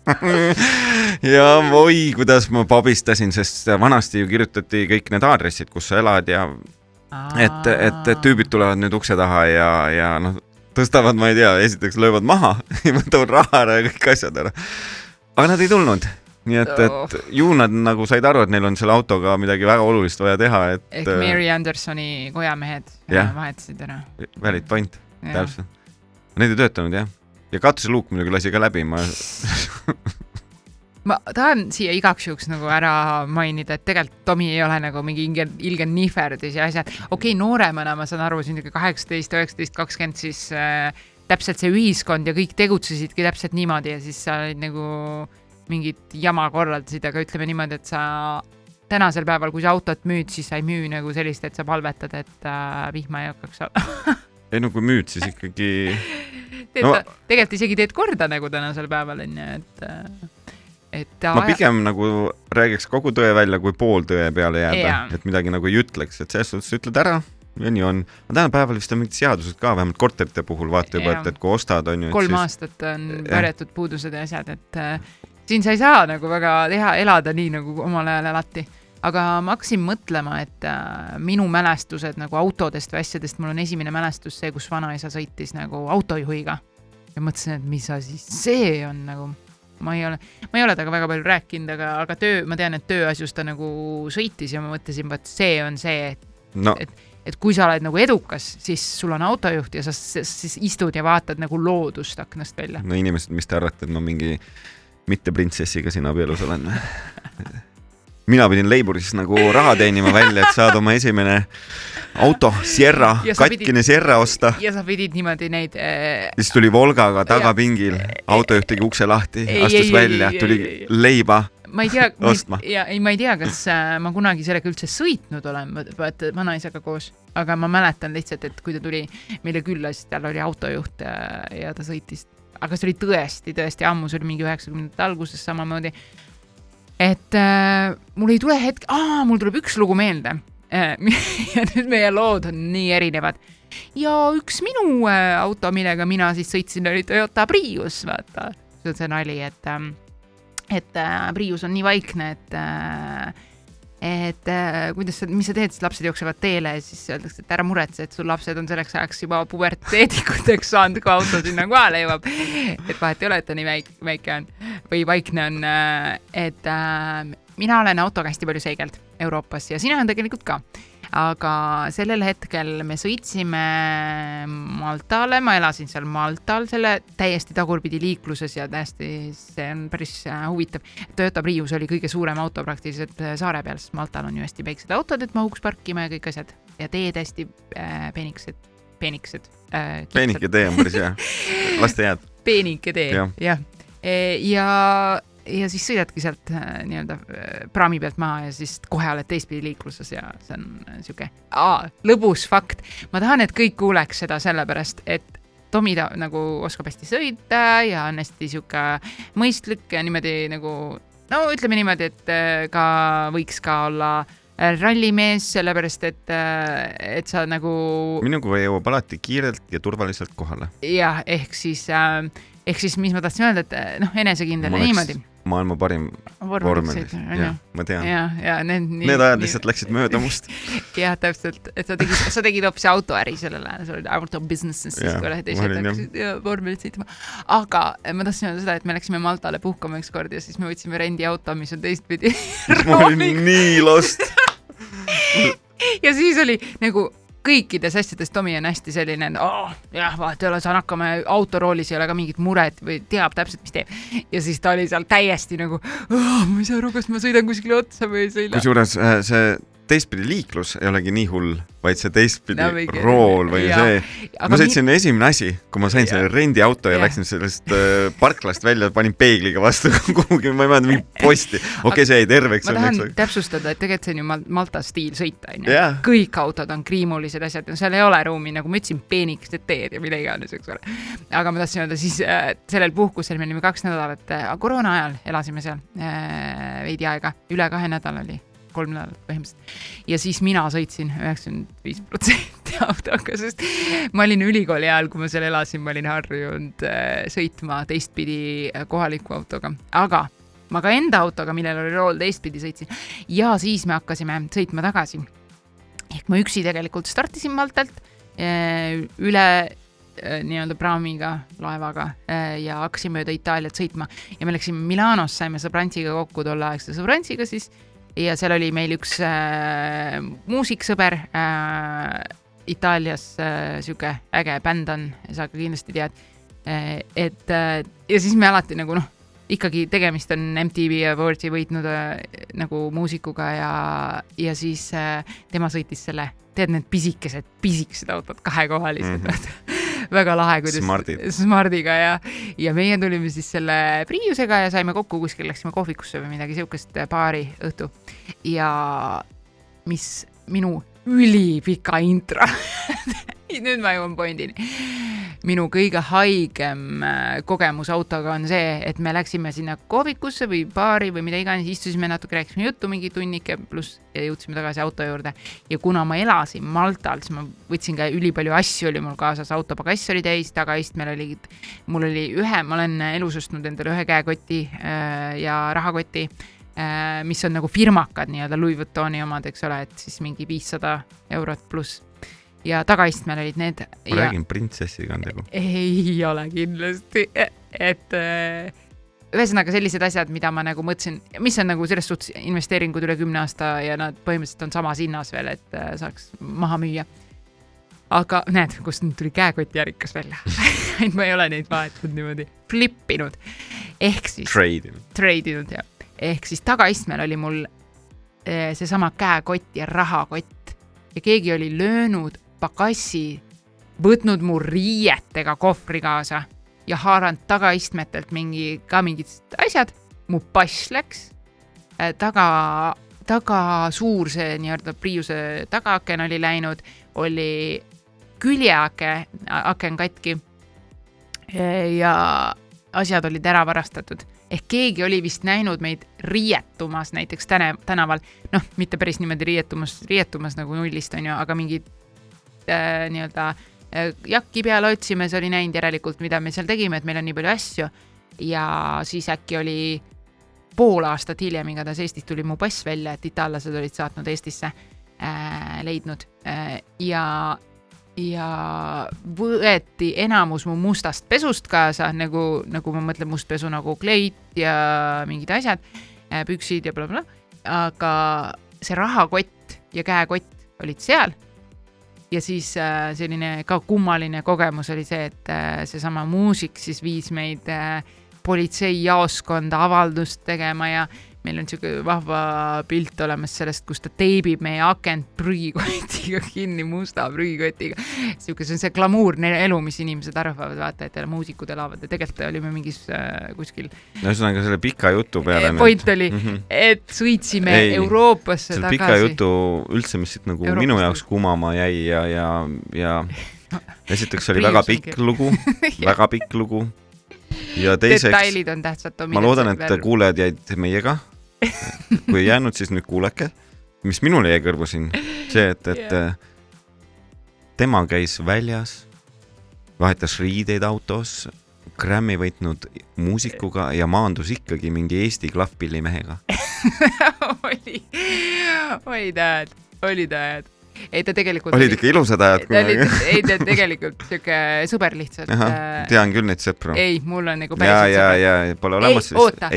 *laughs* ja oi, kuidas ma pabistasin, sest vanasti ju kirjutati kõik need aadressid, kus sa elad ja et, et, et tüübid tulevad nüüd ukse taha ja, ja noh, tõstavad, ma ei tea, esiteks löövad maha *laughs* ja võtavad raha ära ja kõik asjad ära. aga nad ei tulnud nii et, et ju nad nagu said aru, et neil on selle autoga midagi väga olulist vaja teha, et. ehk äh, Mary Andersoni kojamehed yeah. vahetasid ära. Valid point, täpselt. Need ei töötanud jah, ja katuseluuk muidugi lasi ka läbi, ma *laughs* ma tahan siia igaks juhuks nagu ära mainida, et tegelikult Tomi ei ole nagu mingi ilge, ilge nihverdis ja asjad. okei okay,, nooremana ma saan aru, siin kaheksateist, üheksateist, kakskümmend, siis äh, täpselt see ühiskond ja kõik tegutsesidki täpselt niimoodi ja siis sa olid nagu mingit jama korraldasid, aga ütleme niimoodi, et sa tänasel päeval, kui sa autot müüd, siis sa ei müü nagu sellist, et sa palvetad, et äh, vihma ei hakkaks *laughs* ei no kui müüd, siis ikkagi no, tegelikult isegi teed korda nagu tänasel päeval onju, et äh, et ma pigem nagu räägiks kogu tõe välja, kui pooltõe peale jääda, et midagi nagu ei ütleks, et selles suhtes ütled ära ja nii on. tänapäeval vist on mingid seadused ka, vähemalt korterite puhul vaata juba, et, et kui ostad, on ju. kolm siis... aastat on varjatud puudused ja asjad, et äh, siin sa ei saa nagu väga teha, elada nii, nagu omal ajal elati. aga ma hakkasin mõtlema, et äh, minu mälestused nagu autodest või asjadest, mul on esimene mälestus see, kus vanaisa sõitis nagu autojuhiga. ja mõtlesin, et mis asi see on nagu, ma ei ole, ma ei ole temaga väga palju rääkinud, aga, aga töö, ma tean, et tööasjus ta nagu sõitis ja ma mõtlesin, vot see on see, et no. et et kui sa oled nagu edukas, siis sul on autojuht ja sa siis istud ja vaatad nagu loodust aknast välja. no inimesed, mis te arvate, et ma mingi mitte printsessiga siin abielus olen. mina pidin Leiburis nagu raha teenima välja, et saada oma esimene auto, Sierra, katkine pidid, Sierra osta. ja sa pidid niimoodi neid äh.... siis tuli Volgaga tagapingil, autojuht tegi ukse lahti, astus ei, välja, tuli ei, ei, leiba ma ei tea, ja ei, ma ei tea, kas äh, ma kunagi sellega üldse sõitnud olen, vaata vanaisaga koos, aga ma mäletan lihtsalt, et kui ta tuli meile külla, siis tal oli autojuht ja, äh, ja ta sõitis aga see oli tõesti, tõesti ammu, see oli mingi üheksakümnendate alguses samamoodi. et äh, mul ei tule hetk, mul tuleb üks lugu meelde äh, *laughs* ja nüüd meie lood on nii erinevad. ja üks minu äh, auto, millega mina siis sõitsin, oli Toyota Prius, vaata. see on see nali, et äh,, et äh, Prius on nii vaikne, et äh, et äh, kuidas sa, mis sa teed, siis lapsed jooksevad teele ja siis öeldakse, et ära muretse, et sul lapsed on selleks ajaks juba puberteedikuteks saanud, kui auto sinna kohale jõuab. et vahet ei ole, et ta nii väike, väike on või vaikne on. Äh, et äh, mina olen autoga hästi palju seigelnud Euroopas ja sina tegelikult ka. Aga sellel hetkel me sõitsime Maltale, ma elasin seal Maltal selle täiesti tagurpidi liikluses ja täiesti, see on päris äh, huvitav. Toyota Prius oli kõige suurem auto praktiliselt äh, saare peal, sest Maltal on ju hästi väiksed autod, et mahuks parkima ja kõik asjad ja teed hästi äh, peenikesed, peenikesed äh,. peenike tee on päris hea, lasteaiad. *laughs* peenike tee, jah ja. E, ja ja siis sõidadki sealt äh, nii-öelda äh, praami pealt maha ja siis kohe oled teistpidi liikluses ja see on äh, sihuke lõbus fakt. ma tahan, et kõik kuuleks seda sellepärast, et Tomi ta nagu oskab hästi sõita ja on hästi sihuke mõistlik ja niimoodi nagu no ütleme niimoodi, et ka võiks ka olla rallimees, sellepärast et, et sa nagu. minuga jõuab alati kiirelt ja turvaliselt kohale. jah, ehk siis äh, ehk siis, mis ma tahtsin öelda, et noh, enesekindel ja niimoodi maailma parim vormelis, jah, ma tean. ja, ja need. Need ajad lihtsalt läksid mööda must. *laughs* jah, täpselt, et sa tegid, sa tegid hoopis autoäri sellel ajal, sa olid auto business'is, siis kui teised hakkasid vormelit sõitma. aga ma tahtsin öelda seda, et me läksime Maltale puhkama ükskord ja siis me võtsime rendiauto, mis on teistpidi. *laughs* ma olin nii lost *laughs* ja siis oli nagu kõikides asjades Tomi on hästi selline, oh, jah, vahet ei ole, saan hakkama, autoroolis ei ole ka mingit muret või teab täpselt, mis teeb. ja siis ta oli seal täiesti nagu oh,, ma ei saa aru, kas ma sõidan kuskile otsa või ei sõida. kusjuures äh, see teistpidi liiklus ei olegi nii hull, vaid see teistpidi no, rool või ja. see. ma sõitsin mi... esimene asi, kui ma sain ja. selle rendiauto ja, ja läksin sellest äh, parklast välja, panin peegliga vastu *laughs* kuhugi, ma ei mäleta, mingi posti. okei okay,, see jäi terveks. ma tahan õnneks. täpsustada, et tegelikult see on ju Malta stiil sõita, onju. kõik autod on kriimulised asjad ja seal ei ole ruumi, nagu ma ütlesin, peenikesed teed ja mida iganes, eks ole. aga ma tahtsin öelda siis äh, sellel puhkusel me olime kaks nädalat äh,, koroona ajal elasime seal äh, veidi aega, üle kahe nädala oli kolm nädalat põhimõtteliselt. ja siis mina sõitsin üheksakümmend viis protsenti *laughs* autoga, sest ma olin ülikooli ajal, kui ma seal elasin, ma olin harjunud äh, sõitma teistpidi äh, kohaliku autoga, aga ma ka enda autoga, millel oli rool, teistpidi sõitsin ja siis me hakkasime sõitma tagasi. ehk ma üksi tegelikult startisin Maltalt äh, üle nii-öelda praamiga, laevaga ja hakkasin mööda Itaaliat sõitma ja me läksime Milanos, saime sõbrantsiga kokku tolleaegse sõbrantsiga siis ja seal oli meil üks äh, muusiksõber äh, Itaalias äh,, sihuke äge bänd on, sa ka kindlasti tead äh,. et äh, ja siis me alati nagu noh, ikkagi tegemist on MTV Awardsi võitnud äh, nagu muusikuga ja, ja siis äh, tema sõitis selle, tead need pisikesed, pisikesed autod, kahekohalised mm, -hmm *laughs* väga lahe, kuidas Smartid. Smardiga ja, ja meie tulime siis selle Priusega ja saime kokku kuskil, läksime kohvikusse või midagi siukest baari õhtu. ja mis minu ülipika intro *laughs* *laughs* nüüd ma jõuan pointini minu kõige haigem äh, kogemus autoga on see, et me läksime sinna kohvikusse või baari või mida iganes, istusime natuke, rääkisime juttu mingi tunnike pluss jõudsime tagasi auto juurde. ja kuna ma elasin Maltal, siis ma võtsin ka ülipalju asju oli mul kaasas, autopagass oli täis, tagaistmel oli, mul oli ühe, ma olen elus ostnud endale ühe käekoti äh, ja rahakoti äh, mis on nagu firmakad nii-öelda Louis Vuittoni omad, eks ole, et siis mingi viissada eurot pluss ja tagaistmel olid need. ma ja... räägin printsessiga on tegu. ei ole kindlasti, et äh, ühesõnaga sellised asjad, mida ma nagu mõtlesin, mis on nagu selles suhtes investeeringud üle kümne aasta ja nad põhimõtteliselt on samas hinnas veel, et äh, saaks maha müüa. aga näed, kust nüüd tuli käekotijärikas välja *laughs* et ma ei ole neid vahetanud niimoodi, flippinud. ehk siis. Trade inud. Trade inud jah, ehk siis tagaistmel oli mul äh, seesama käekott ja rahakott ja keegi oli löönud pagassi, võtnud mu riietega kohvri kaasa ja haaranud tagaistmetelt mingi, ka mingid asjad. mu pass läks äh, taga, taga suur see nii-öelda Priuse tagaaken oli läinud, oli küljeake, aken katki. ja asjad olid ära varastatud ehk keegi oli vist näinud meid riietumas näiteks täne, tänaval, noh, mitte päris niimoodi riietumas, riietumas nagu nullist on ju, aga mingi äh, nii-öelda äh, jakki peal otsimas oli näinud järelikult, mida me seal tegime, et meil on nii palju asju. ja siis äkki oli pool aastat hiljem igatahes Eestist tuli mu pass välja, et itaallased olid saatnud Eestisse äh,, leidnud äh, ja ja võeti enamus mu mustast pesust kaasa, nagu, nagu ma mõtlen must pesu nagu kleit ja mingid asjad, äh, püksid ja blablabla bla. aga see rahakott ja käekott olid seal ja siis äh, selline ka kummaline kogemus oli see, et äh, seesama muusik siis viis meid äh, politseijaoskonda avaldust tegema ja meil on sihuke vahva pilt olemas sellest, kus ta teibib meie akent prügikotiga *laughs* kinni, musta prügikotiga. sihuke, see on see glamuurne elu, mis inimesed arvavad, vaata, et muusikud elavad ja tegelikult olime mingis äh, kuskil. no ühesõnaga selle pika jutu peale. point oli mm, -hmm. et sõitsime Ei, Euroopasse tagasi. pika jutu üldse, mis siit nagu Euroopasse. minu jaoks kumama jäi ja, ja, ja *laughs* esiteks oli väga pikk lugu *laughs* väga pikk lugu ja teiseks. ma loodan, et kuulajad jäid meiega *laughs* kui ei jäänud, siis nüüd kuulake, mis minule jäi kõrvu siin, see, et, et yeah. tema käis väljas, vahetas riideid autos, Grammy võitnud muusikuga ja maandus ikkagi mingi Eesti klahvpillimehega *laughs* oli, olid ajad, olid ajad ei ta tegelikult olid ikka ilusad ajad ei ta tegelikult siuke sõber lihtsalt. Äh, tean küll neid sõpru. ei, mul on nagu päriselt ja, ja, ja pole olemas. ei, oota.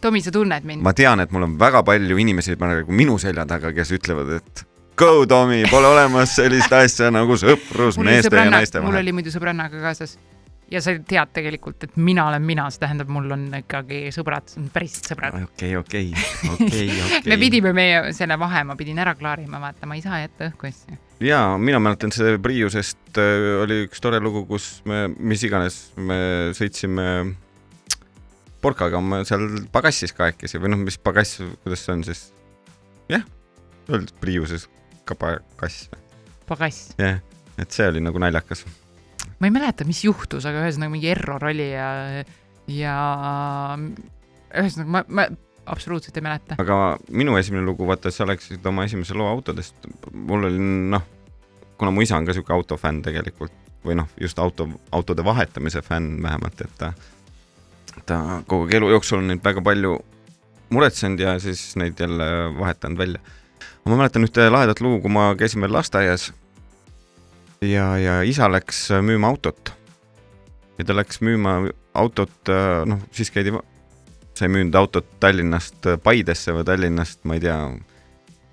Tomi, sa tunned mind? ma tean, et mul on väga palju inimesi praegu minu selja taga, kes ütlevad, et go, Tomi, pole olemas sellist asja nagu sõprus meeste sõbranna, ja naiste vahel. mul oli muidu sõbrannaga kaasas ja sa tead tegelikult, et mina olen mina, see tähendab, mul on ikkagi sõbrad, päris sõbrad. okei, okei, *laughs* okei, okei. me pidime meie selle vahe, ma pidin ära klaarima, vaata, ma ei saa jätta õhku asju. ja mina mäletan see Priiusest äh, oli üks tore lugu, kus me, mis iganes, me sõitsime Porkaga me seal pagassis kahekesi või noh, mis pagass, kuidas see on siis? jah, öeldud Priuses ka pagass. pagass. jah, et see oli nagu naljakas. ma ei mäleta, mis juhtus, aga ühesõnaga mingi error oli ja, ja ühesõnaga ma, ma absoluutselt ei mäleta. aga minu esimene lugu, vaata, sa läksid oma esimese loo autodest, mul oli noh, kuna mu isa on ka sihuke autofänn tegelikult või noh, just auto, autode vahetamise fänn vähemalt, et ta ta kogu aeg elu jooksul on neid väga palju muretsenud ja siis neid jälle vahetanud välja. ma mäletan ühte lahedat lugu, kui ma käisin veel lasteaias ja, ja isa läks müüma autot. ja ta läks müüma autot, noh, siis käidi, sa ei müünud autot Tallinnast Paidesse või Tallinnast, ma ei tea,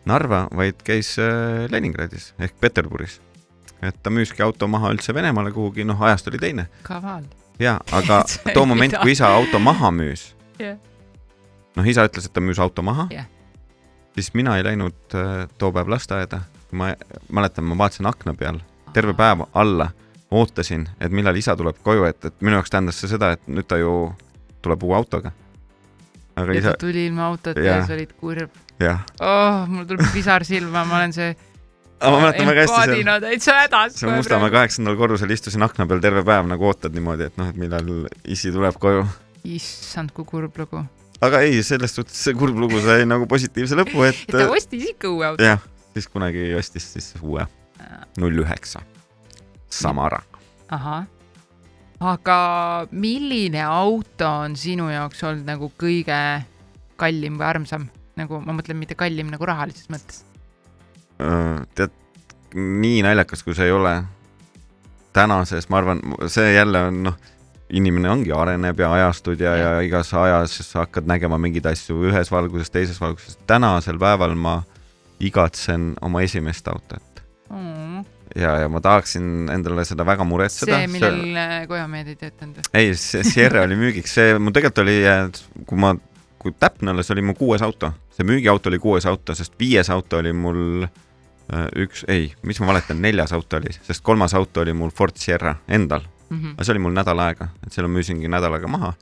Narva, vaid käis äh, Leningradis ehk Peterburis. et ta müüski auto maha üldse Venemaale kuhugi, noh, ajast oli teine. kaval ja, *laughs* aga too moment, kui isa auto maha müüs yeah., noh, isa ütles, et ta müüs auto maha yeah., siis mina ei läinud äh, too päev lasteaeda. ma mäletan, ma vaatasin akna peal terve päev alla, ootasin, et millal isa tuleb koju, et, et minu jaoks tähendas see seda, et nüüd ta ju tuleb uue autoga. aga ja isa. tuli ilma autota ja, ja sa olid kurb. oh, mul tuleb pisar silma, ma olen see aga ma mäletan väga hästi seal. täitsa hädas. seal Mustamäe kaheksandal korrusel istusin akna peal terve päev nagu ootad niimoodi, et noh, et millal isi tuleb koju. issand, kui kurb lugu. aga ei, selles suhtes see kurb lugu sai nagu positiivse lõpu, et. ta ostis ikka uue auto. jah, siis kunagi ostis siis uue null üheksa Samara. ahah aga milline auto on sinu jaoks olnud nagu kõige kallim või armsam, nagu ma mõtlen mitte kallim nagu rahalises mõttes tead, nii naljakas, kui see ei ole, tänases, ma arvan, see jälle on noh, inimene ongi, areneb ja ajastud ja, ja igas ajas sa hakkad nägema mingeid asju ühes valguses, teises valguses. tänasel päeval ma igatsen oma esimest autot mm. ja, ja ma tahaksin endale seda väga muretseda. see, millel see... kojamehed ei töötanud? ei, see Sierra oli müügiks, see mul tegelikult oli, kui ma, kui täpne olla, see oli mu kuues auto, see müügiauto oli kuues auto, sest viies auto oli mul äh, Äh, üks, ei, mis ma valetan, neljas auto oli, sest kolmas auto oli mul Ford Sierra endal mm. -hmm. aga see oli mul nädal aega, et selle müüsingi nädal aega maha.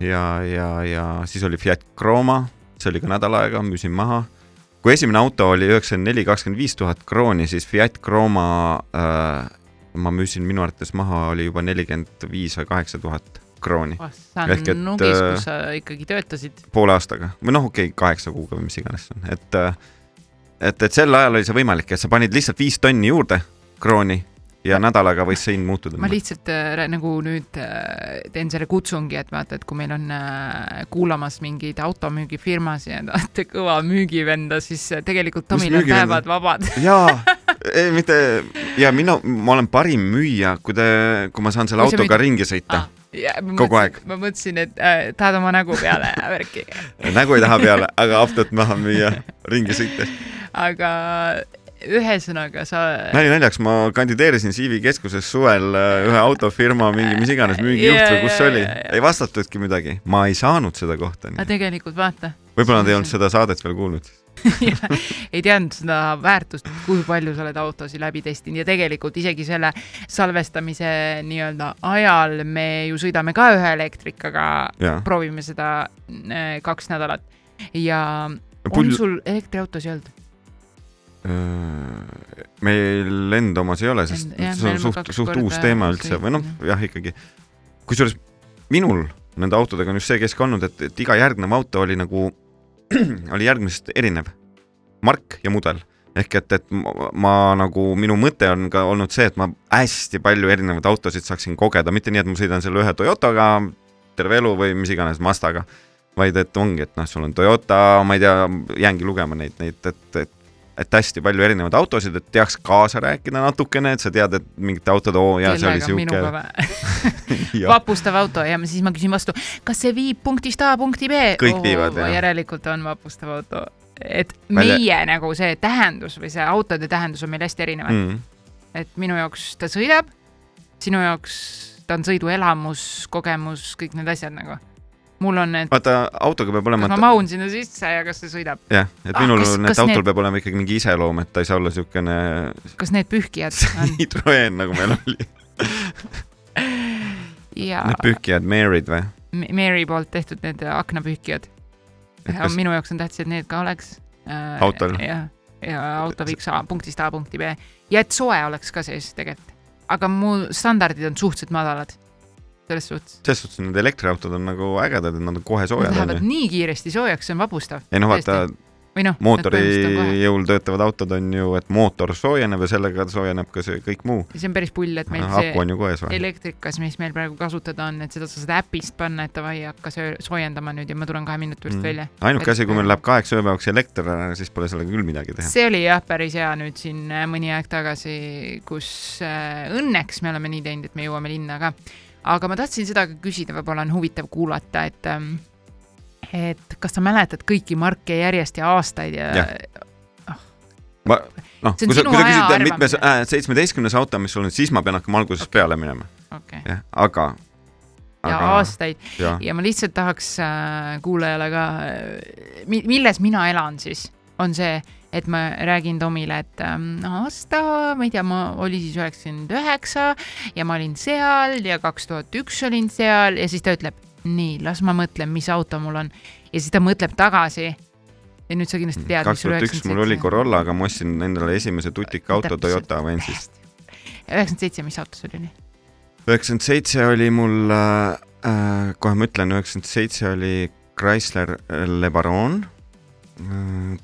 ja, ja, ja siis oli Fiat Croma, see oli ka nädal aega, müüsin maha. kui esimene auto oli üheksakümmend neli, kakskümmend viis tuhat krooni, siis Fiat Croma äh, ma müüsin minu arvates maha, oli juba nelikümmend viis või kaheksa tuhat krooni. see on Ehk, et, nugis, kus äh, sa ikkagi töötasid. poole aastaga või noh, okei okay,, kaheksa kuuga või mis iganes et äh, et, et sel ajal oli see võimalik, et sa panid lihtsalt viis tonni juurde krooni ja nädalaga võis see hind muutuda. ma lihtsalt äh, nagu nüüd äh, teen selle kutsungi, et vaata, et kui meil on äh, kuulamas mingeid automüügifirmasid ja tahate *laughs* kõva müügivenda, siis äh, tegelikult Tomil on päevad vabad. *laughs* jaa, ei mitte ja mina, ma olen parim müüja, kui te, kui ma saan selle kui autoga müü... ringi sõita ah ja, kogu mõtlesin, aeg. ma mõtlesin, et äh, tahad oma nägu peale värki *laughs* nägu ei taha peale, aga autot maha müüa ringi sõites aga ühesõnaga sa. nali naljaks, ma kandideerisin CV keskuses suvel äh, ühe autofirma mingi mis iganes müügijuht yeah, või kus see oli, ei vastatudki midagi, ma ei saanud seda kohta. aga tegelikult vaata. võib-olla nad ei olnud seda saadet veel kuulnud *laughs* ei teadnud seda väärtust, kui palju sa oled autosid läbi testinud ja tegelikult isegi selle salvestamise nii-öelda ajal me ju sõidame ka ühe elektrikaga, proovime seda äh, kaks nädalat ja Pull... on sul elektriautosid olnud? Äh, meil enda omas ei ole, sest ja, see on suht, suht uus teema üldse või noh, jah, ikkagi. kusjuures minul nende autodega on just see kesk olnud, et, et iga järgnev auto oli nagu, *clears throat* oli järgmisest erinev. mark ja mudel. ehk et, et ma, ma nagu, minu mõte on ka olnud see, et ma hästi palju erinevaid autosid saaksin kogeda, mitte nii, et ma sõidan selle ühe Toyotaga terve elu või mis iganes Mazdaga, vaid et ongi, et noh, sul on Toyota, ma ei tea, jäängi lugema neid, neid, et, et et hästi palju erinevaid autosid, et teaks kaasa rääkida natukene, et sa tead, et mingite autode oo ja see oli siuke *laughs* vapustav auto ja siis ma küsin vastu, kas see viib punktist A punkti B? kõik viivad, jah. järelikult on vapustav auto. et Välja... meie nagu see tähendus või see autode tähendus on meil hästi erinev mm.. et minu jaoks ta sõidab, sinu jaoks ta on sõiduelamus, kogemus, kõik need asjad nagu mul on need. vaata, autoga peab olema. kas ma mahun sinna sisse ja kas see sõidab? jah, et ah, minul kas, need kas autol need... peab olema ikkagi mingi iseloom, et ta ei saa olla siukene. kas need pühkijad on? Citroen nagu meil oli ja. Need pühkijad, Mary'd või? Mary poolt tehtud need aknapühkijad. Kas... minu jaoks on tähtis, et need ka oleks äh,. autol? jah, ja auto viiks A punktist A punkti B ja et soe oleks ka sees tegelikult. aga mu standardid on suhteliselt madalad selles suhtes. selles suhtes need elektriautod on nagu ägedad, et nad on kohe soojad. Nad lähevad nii kiiresti soojaks, see on vapustav. ei noh, vaata no, mootori jõul töötavad autod on ju, et mootor soojeneb ja sellega soojeneb ka see kõik muu. see on päris pull, et meil Aha, see elektrikas, mis meil praegu kasutada on, et seda sa saad äpist panna, et davai, hakka soojendama nüüd ja ma tulen kahe minuti pärast mm. välja. ainuke asi, kui meil läheb kaheks ööpäevaks elekter ära, siis pole sellega küll midagi teha. see oli jah, päris hea nüüd siin äh, mõni aeg tagasi, kus äh, õnneks me oleme nii teinud, et me jõuame linna ka aga ma tahtsin seda ka küsida, võib-olla on huvitav kuulata, et ähm, et kas sa mäletad kõiki marke järjest ja aastaid ja, ja. Oh. ma, noh, kui sa, kui sa küsid, mitmes äh, seitsmeteistkümnes auto, mis sul on, siis ma pean hakkama algusest okay. peale minema okay.. jah, aga, aga. ja aastaid ja. ja ma lihtsalt tahaks äh, kuulajale ka, äh, milles mina elan siis, on see et ma räägin Tomile, et ähm, aasta, ma ei tea, ma oli siis üheksakümmend üheksa ja ma olin seal ja kaks tuhat üks olin seal ja siis ta ütleb, nii, las ma mõtlen, mis auto mul on. ja siis ta mõtleb tagasi. ja nüüd sa kindlasti tead, sul üheksakümmend seitse. mul oli Corolla, aga ma ostsin endale esimese tutika auto Toyota Avensis. üheksakümmend seitse, mis auto sul oli? üheksakümmend seitse oli mul äh,, äh kohe ma ütlen, üheksakümmend seitse oli Chrysler Le Baron äh,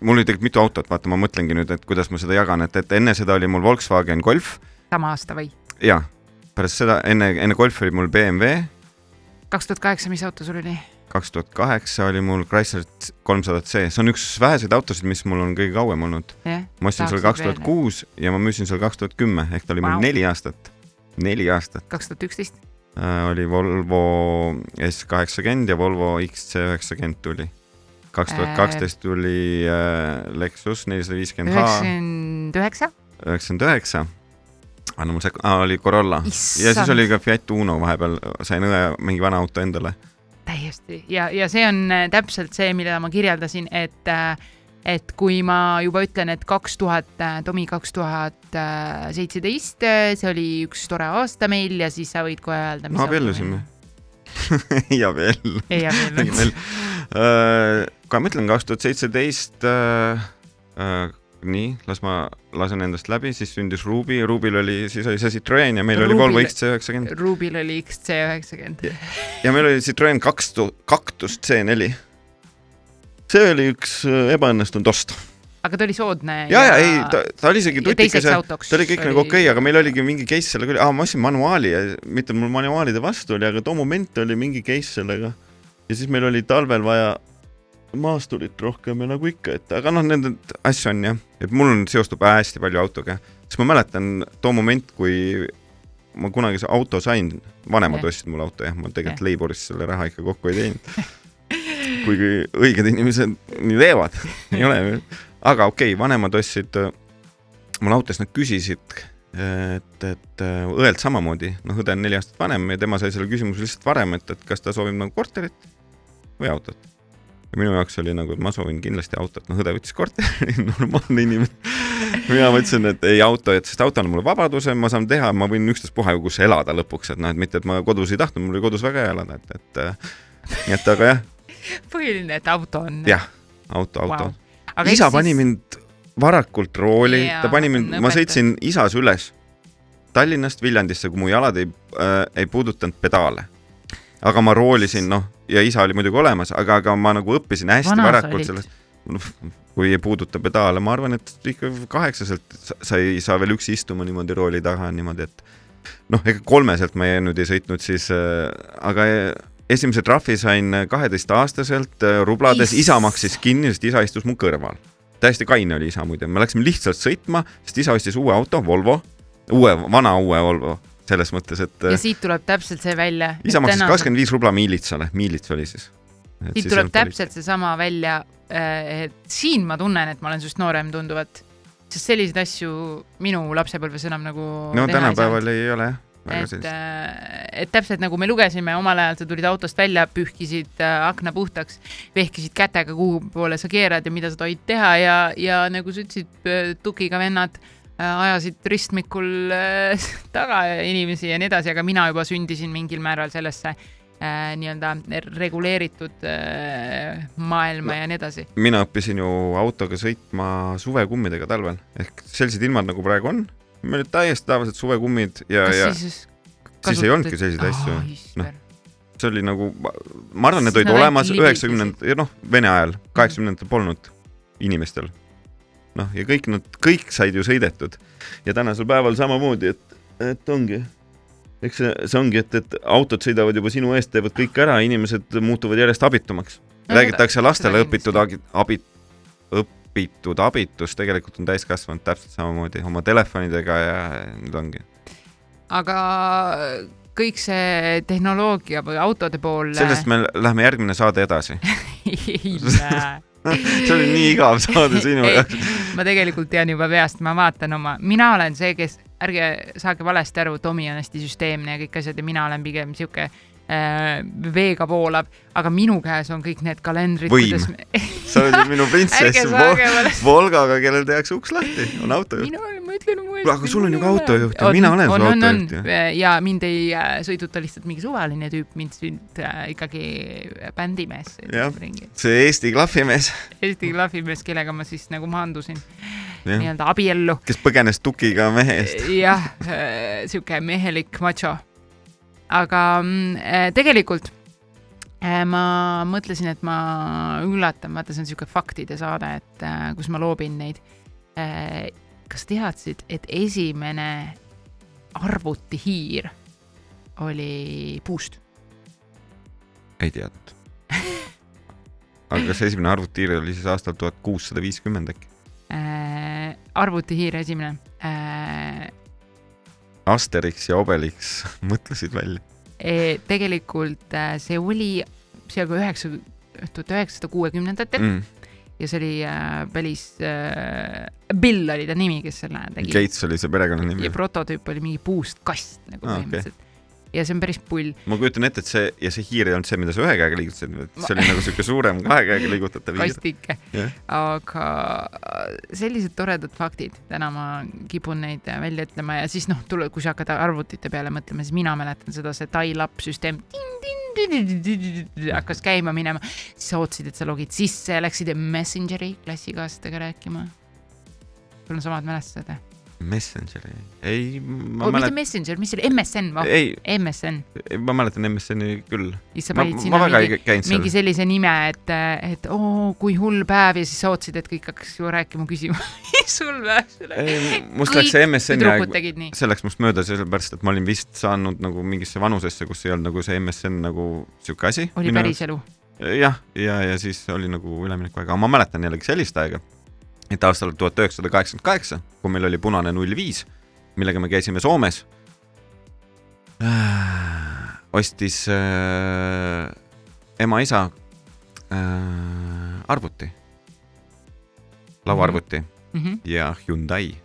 mul oli tegelikult mitu autot, vaata, ma mõtlengi nüüd, et kuidas ma seda jagan, et, et enne seda oli mul Volkswagen Golf. sama aasta või? jaa, pärast seda, enne, enne Golfi oli mul BMW. kaks tuhat kaheksa, mis auto sul oli? kaks tuhat kaheksa oli mul Chrysler kolmsada C, see on üks väheseid autosid, mis mul on kõige kauem olnud yeah,. ma ostsin selle kaks tuhat kuus ja ma müüsin selle kaks tuhat kümme, ehk ta oli wow. mul neli aastat, neli aastat. kaks tuhat üksteist? Äh, oli Volvo S kaheksakümmend ja Volvo XC üheksakümmend tuli kaks tuhat kaksteist tuli äh, Lexus nelisada viiskümmend H. üheksakümmend üheksa. üheksakümmend üheksa. aa, no mul see ah,, oli Corolla ja siis oli ka Fiat Uno vahepeal, sain õe mingi vana auto endale. täiesti ja, ja see on äh, täpselt see, mida ma kirjeldasin, et äh, et kui ma juba ütlen, et kaks tuhat, äh, Tomi kaks tuhat seitseteist, see oli üks tore aasta meil ja siis sa võid kohe öelda. abiellusime *laughs* ei abiellu. ei abiellunud kohe mõtlen, kaks tuhat seitseteist äh, äh, nii, las ma lasen endast läbi, siis sündis Ruby, Rubil oli, siis oli see Citroen ja meil Rubil, oli Volvo XC90. Rubil oli XC90. ja meil oli Citroen kaks tu-, Cactus C4. see oli üks äh, ebaõnnestunud ost. aga ta oli soodne. ja, ja ei, ta, ta oli isegi tutikese, ta oli kõik oli... nagu okei okay,, aga meil oligi mingi case sellega aa, ma ostsin manuaali ja mitte mul manuaalide vastu oli, aga too moment oli mingi case sellega. ja siis meil oli talvel vaja maasturit rohkem ja nagu ikka, et aga noh, nende asju on jah, et mul on, seostub hästi palju autoga, sest ma mäletan too moment, kui ma kunagi auto sain, vanemad ostsid mulle auto jah, ma tegelikult Leiborist selle raha ikka kokku ei teinud. *laughs* Kuigi õiged inimesed nii teevad. *laughs* Ei ole, aga okei okay,, vanemad ostsid äh, mul autos, nad küsisid, et, et äh, õelt samamoodi, noh, õde on neli aastat vanem ja tema sai selle küsimuse lihtsalt varem, et, et kas ta soovib nagu korterit või autot. Ja minu jaoks oli nagu, et ma soovin kindlasti autot, noh, õde võttis korteri *laughs* normaalne inimene. mina mõtlesin, et ei auto, et sest auto annab mulle vabaduse, ma saan teha, ma võin ükstaspuha ju kus elada lõpuks, et noh, et mitte, et ma kodus ei tahtnud, mul oli kodus väga hea elada, et, et äh, nii et aga jah. *laughs* põhiline, et auto on. jah, auto, auto wow.. isa siis... pani mind varakult rooli, ta pani mind, ma sõitsin isas üles Tallinnast Viljandisse, kui mu jalad ei äh,, ei puudutanud pedaale. Aga ma roolisin, noh, ja isa oli muidugi olemas, aga, aga ma nagu õppisin hästi Vanas varakult sellest, noh, kui ei puuduta pedaale, ma arvan, et ikka kaheksaselt sa ei saa veel üksi istuma niimoodi rooli taga niimoodi, et noh, ega kolmeselt ma nüüd ei sõitnud siis äh,, aga esimese trahvi sain kaheteistaastaselt äh, rublades, isa maksis kinni, sest isa istus mu kõrval. Täiesti kaine oli isa muide, me läksime lihtsalt sõitma, sest isa ostis uue auto, Volvo, uue, vana uue Volvo, selles mõttes, et. ja siit tuleb täpselt see välja. isa maksis kakskümmend viis rubla miilitsale, miilits oli siis. siit tuleb täpselt seesama välja, äh, et siin ma tunnen, et ma olen sinust noorem tunduvalt, sest selliseid asju minu lapsepõlves enam nagu. no tänapäeval ei ole jah et, äh, et täpselt nagu me lugesime, omal ajal sa tulid autost välja, pühkisid äh, akna puhtaks, vehkisid kätega, kuhu poole sa keerad ja mida sa tohid teha ja, ja nagu sa ütlesid, äh, tukiga vennad ajasid ristmikul *laughs* taga inimesi ja nii edasi, aga mina juba sündisin mingil määral sellesse äh, nii-öelda reguleeritud äh, maailma no, ja nii edasi. mina õppisin ju autoga sõitma suvekummidega talvel ehk sellised ilmad nagu praegu on meil olid täiesti tavalised suvekummid ja, ja siis, siis ei olnudki selliseid asju oh,. noh, see oli nagu, ma arvan, need olid olemas üheksakümnend, noh, Vene ajal, kaheksakümnendatel polnud inimestel. Noh, ja kõik nad, kõik said ju sõidetud ja tänasel päeval samamoodi, et, et ongi eks see, see ongi, et, et autod sõidavad juba sinu eest, teevad kõik ära, inimesed muutuvad järjest abitumaks. räägitakse lastele õpitud õpp, õpitud abitus tegelikult on täiskasvanud täpselt samamoodi oma telefonidega ja nüüd ongi. aga kõik see tehnoloogia või autode pool. sellest me lähme järgmine saade edasi *laughs* ei lähe *laughs* see oli nii igav saade *laughs* sinu jaoks. ma tegelikult tean juba peast, ma vaatan oma, mina olen see, kes, ärge saage valesti aru, Tomi on hästi süsteemne ja kõik asjad ja mina olen pigem sihuke veega voolab, aga minu käes on kõik need kalendrid. võim me... *laughs* sa oled ju minu printsess Volgaga, kellel tehakse uks lahti, on autojuht. mina olen, ma ütlen uuesti. aga sul on ju ka autojuht ja mina olen su autojuht ju. ja mind ei äh, sõiduta lihtsalt mingi suvaline tüüp, mind sünd äh, ikkagi bändimees. jah, see Eesti klahvimees. Eesti klahvimees, kellega ma siis nagu maandusin nii-öelda abiellu. kes põgenes tukiga mehe eest. jah, sihuke mehelik macho aga mm, eh, tegelikult eh, ma mõtlesin, et ma üllatan, vaata, see on niisugune faktide saade, et eh, kus ma loobin neid. kas teadsid, et esimene arvutihiir oli puust? ei teadnud *laughs* aga kas esimene arvutihiir oli siis aastal tuhat kuussada viiskümmend äkki? arvutihiir esimene Asterix ja Obelix *laughs* mõtlesid välja? E, tegelikult äh, see oli seega üheksa, tuhat üheksasada kuuekümnendatel mm. ja see oli äh, päris äh,, Bill oli ta nimi, kes selle tegi. Gates oli see perekonnanimi. ja prototüüp oli mingi puust kast nagu ah, põhimõtteliselt okay ja see on päris pull. ma kujutan ette, et see ja see hiir ei olnud see, mida sa ühe käega liigutasid, see oli nagu siuke suurem kahe käega liigutatav hiir. kastike yeah., aga sellised toredad faktid, täna ma kipun neid välja ütlema ja siis noh, tule, kui sa hakkad arvutite peale mõtlema, siis mina mäletan seda, see dial-up süsteem hakkas käima minema, siis sa ootasid, et sa logid sisse ja läksid Messengeri klassikaaslastega rääkima. sul on samad mälestused või? Messengeri, ei ma oh, mälet-. mitte Messenger, mis see oli, MSN või? MSN. ma mäletan MSN-i küll. sa panid sinna mingi, mingi sellise nime, et, et oo, kui hull päev ja siis sa ootasid, et kõik hakkaks ju rääkima, küsima *laughs* mis hull päev sul on. must läks see MSN-i aeg, see läks must mööda sellepärast, et ma olin vist saanud nagu mingisse vanusesse, kus ei olnud nagu see MSN nagu sihuke asi. oli päriselu? jah, ja, ja, ja siis oli nagu üleminekuaeg, aga ma mäletan jällegi sellist aega et aastal tuhat üheksasada kaheksakümmend kaheksa, kui meil oli punane null viis, millega me käisime Soomes äh,, ostis äh, ema-isa äh, arvuti. lauaarvuti mm -hmm. ja Hyundai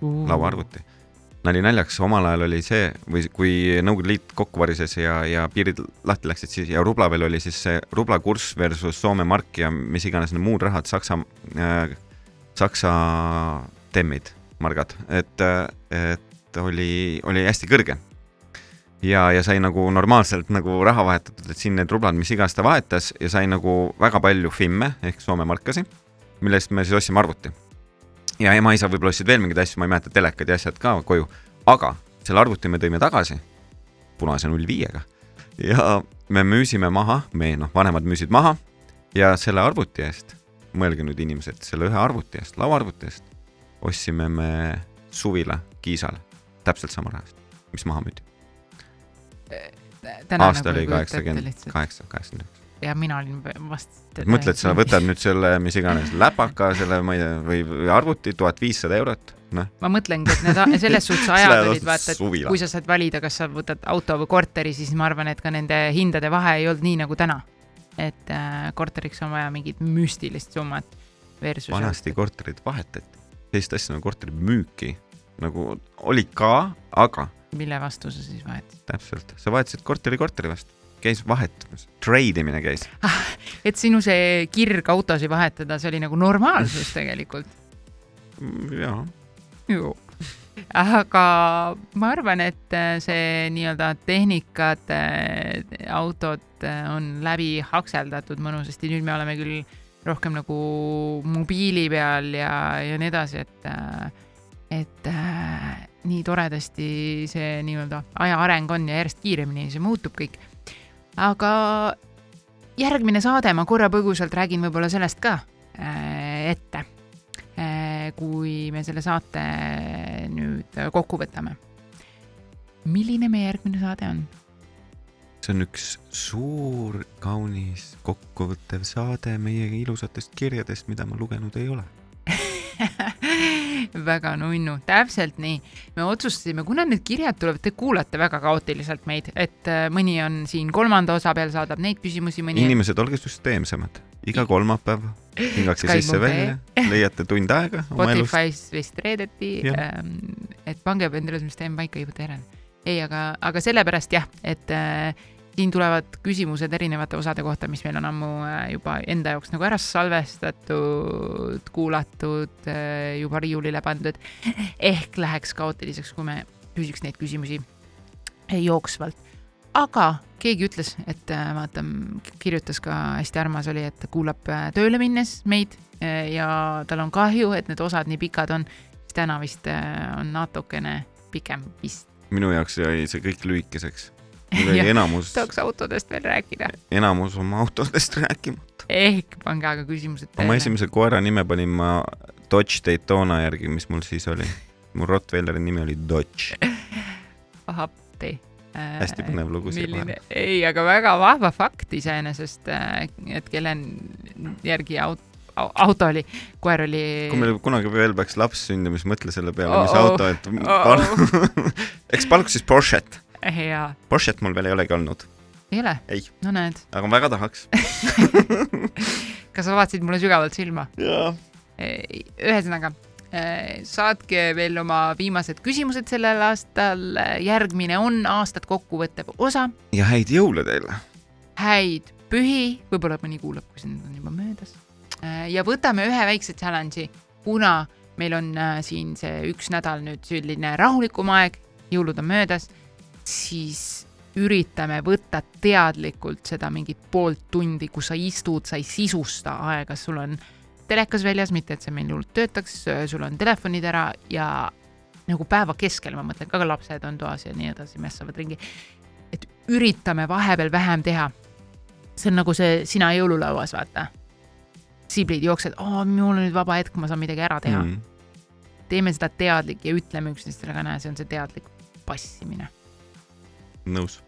uh. lauaarvuti. nali naljaks, omal ajal oli see või kui Nõukogude Liit kokku varises ja, ja piirid lahti läksid, siis ja rubla veel oli siis see rubla kurss versus Soome mark ja mis iganes need muud rahad, Saksa äh,, Saksa temmid, margad, et, et oli, oli hästi kõrge. Ja, ja sai nagu normaalselt nagu raha vahetatud, et siin need rublad, mis iganes ta vahetas ja sai nagu väga palju fimme ehk Soome markasi, mille eest me siis ostsime arvuti. ja ema-isa võib-olla ostsid veel mingeid asju, ma ei mäleta, telekad ja asjad ka koju, aga selle arvuti me tõime tagasi punase null viiega. Ja me müüsime maha, me noh, vanemad müüsid maha ja selle arvuti eest, mõelge nüüd inimesed, selle ühe arvuti eest, lauaarvuti eest ostsime me suvila Kiisal täpselt sama raha eest, mis maha müüdi aasta oli kaheksakümmend kaheksa, kaheksakümmend üheksa. ja mina olin vast. mõtled, sa võtad nüüd selle, mis iganes, läpaka, selle, ma ei tea, või, või arvuti, tuhat viissada eurot, noh. ma mõtlengi, et need selles suhtes ajad olid, vaata, et suvila. kui sa saad valida, kas sa võtad auto või korteri, siis ma arvan, et ka nende hindade vahe ei olnud nii nagu täna. Et äh, korteriks on vaja mingit müstilist summat. vanasti korterid vahetati, sellist asja nagu korteri müüki nagu olid ka, aga mille vastu sa siis vahetasid? täpselt, sa vahetasid korteri korteri vastu, käis vahetamas, trade imine käis ah,. et sinu see kirg autosid vahetada, see oli nagu normaalsus *laughs* tegelikult jaa. Aga ma arvan, et äh, see nii-öelda tehnikad, äh, autod äh, on läbi hakseldatud mõnusasti, nüüd me oleme küll rohkem nagu mobiili peal ja, ja nii edasi, et, et nii toredasti see nii-öelda aja areng on ja järjest kiiremini see muutub kõik. aga järgmine saade, ma korra põgusalt räägin võib-olla sellest ka ette, kui me selle saate nüüd kokku võtame. milline meie järgmine saade on? see on üks suur, kaunis, kokkuvõttev saade meie ilusatest kirjadest, mida ma lugenud ei ole *laughs* väga nunnu, täpselt nii. me otsustasime, kuna need kirjad tulevad, te kuulate väga kaootiliselt meid, et äh, mõni on siin kolmanda osa peal, saadab neid küsimusi, mõni. inimesed, olge süsteemsemad, iga kolmapäev hingake sisse-välja, leiate tund aega. Spotify's vist reedeti, ähm, et pange endale süsteem paika juba tere. ei, aga, aga sellepärast jah, et äh, siin tulevad küsimused erinevate osade kohta, mis meil on ammu äh, juba enda jaoks nagu ära salvestatud, kuulatud, äh, juba riiulile pandud. ehk läheks kaootiliseks, kui me küsiks neid küsimusi jooksvalt. Aga keegi ütles, et äh, vaata, kirjutas ka hästi armas oli, et kuulab tööle minnes meid ja tal on kahju, et need osad nii pikad on. täna vist on natukene pikem vist. minu jaoks jäi see kõik lühikeseks *laughs* enamus. tahaks autodest veel rääkida. enamus oma autodest rääkimata. ehk pange aga küsimused teile. oma esimese koera nime panin ma Dodge Daytona järgi, mis mul siis oli. mu Rottweileri nimi oli Dodge. *laughs* appi äh,. Hästi põnev lugu siia vahele. ei, aga väga vahva fakt iseenesest, äh, et kelle järgi auto auto oli, koer oli. kui meil kunagi veel peaks laps sündima, siis mõtle selle peale oh,, mis oh, auto, et oh, oh. *laughs* eks paluks siis Porsche't hea. Porsche't mul veel ei olegi olnud. ei ole? no näed. aga ma väga tahaks *laughs* kas sa vaatasid mulle sügavalt silma? jaa. ühesõnaga, e, saatke veel oma viimased küsimused sellel aastal, järgmine on aastat kokkuvõttev osa. ja häid jõule teile! häid pühi, võib-olla mõni kuulab, kui see nüüd on juba möödas. E, ja võtame ühe väikse challenge'i, kuna meil on e, siin see üks nädal nüüd selline rahulikum aeg, jõulud on möödas siis üritame võtta teadlikult seda mingit poolt tundi, kus sa istud, sa ei sisusta aega, sul on telekas väljas, mitte et see meil hullult töötaks, sul on telefonid ära ja nagu päeva keskel, ma mõtlen, ka lapsed on toas ja nii edasi, mässavad ringi. et üritame vahepeal vähem teha. see on nagu see sina jõululauas, vaata. siblid jooksed, mul on nüüd vaba hetk, ma saan midagi ära teha mm. -hmm. teeme seda teadlik ja ütleme üksteisele ka, näe, see on see teadlik passimine nõus.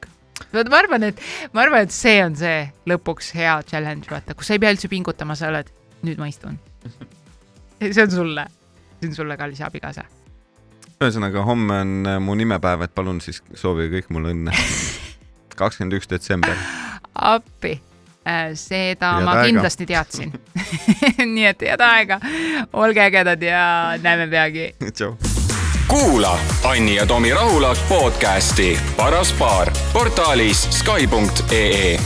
vot ma arvan, et ma arvan, et see on see lõpuks hea challenge, vaata, kus sa ei pea üldse pingutama, sa oled, nüüd ma istun. *laughs* see on sulle, see on sulle, kallis abikaasa. ühesõnaga, homme on äh, mu nimepäev, et palun siis soovige kõik mulle õnne. *laughs* kakskümmend üks detsember. appi, äh, seda head ma aega. kindlasti teadsin *laughs* nii et head aega, olge ägedad ja näeme peagi. tšau kuula Anni ja Tomi Rahula podcasti Paras paar portaalis Sky.ee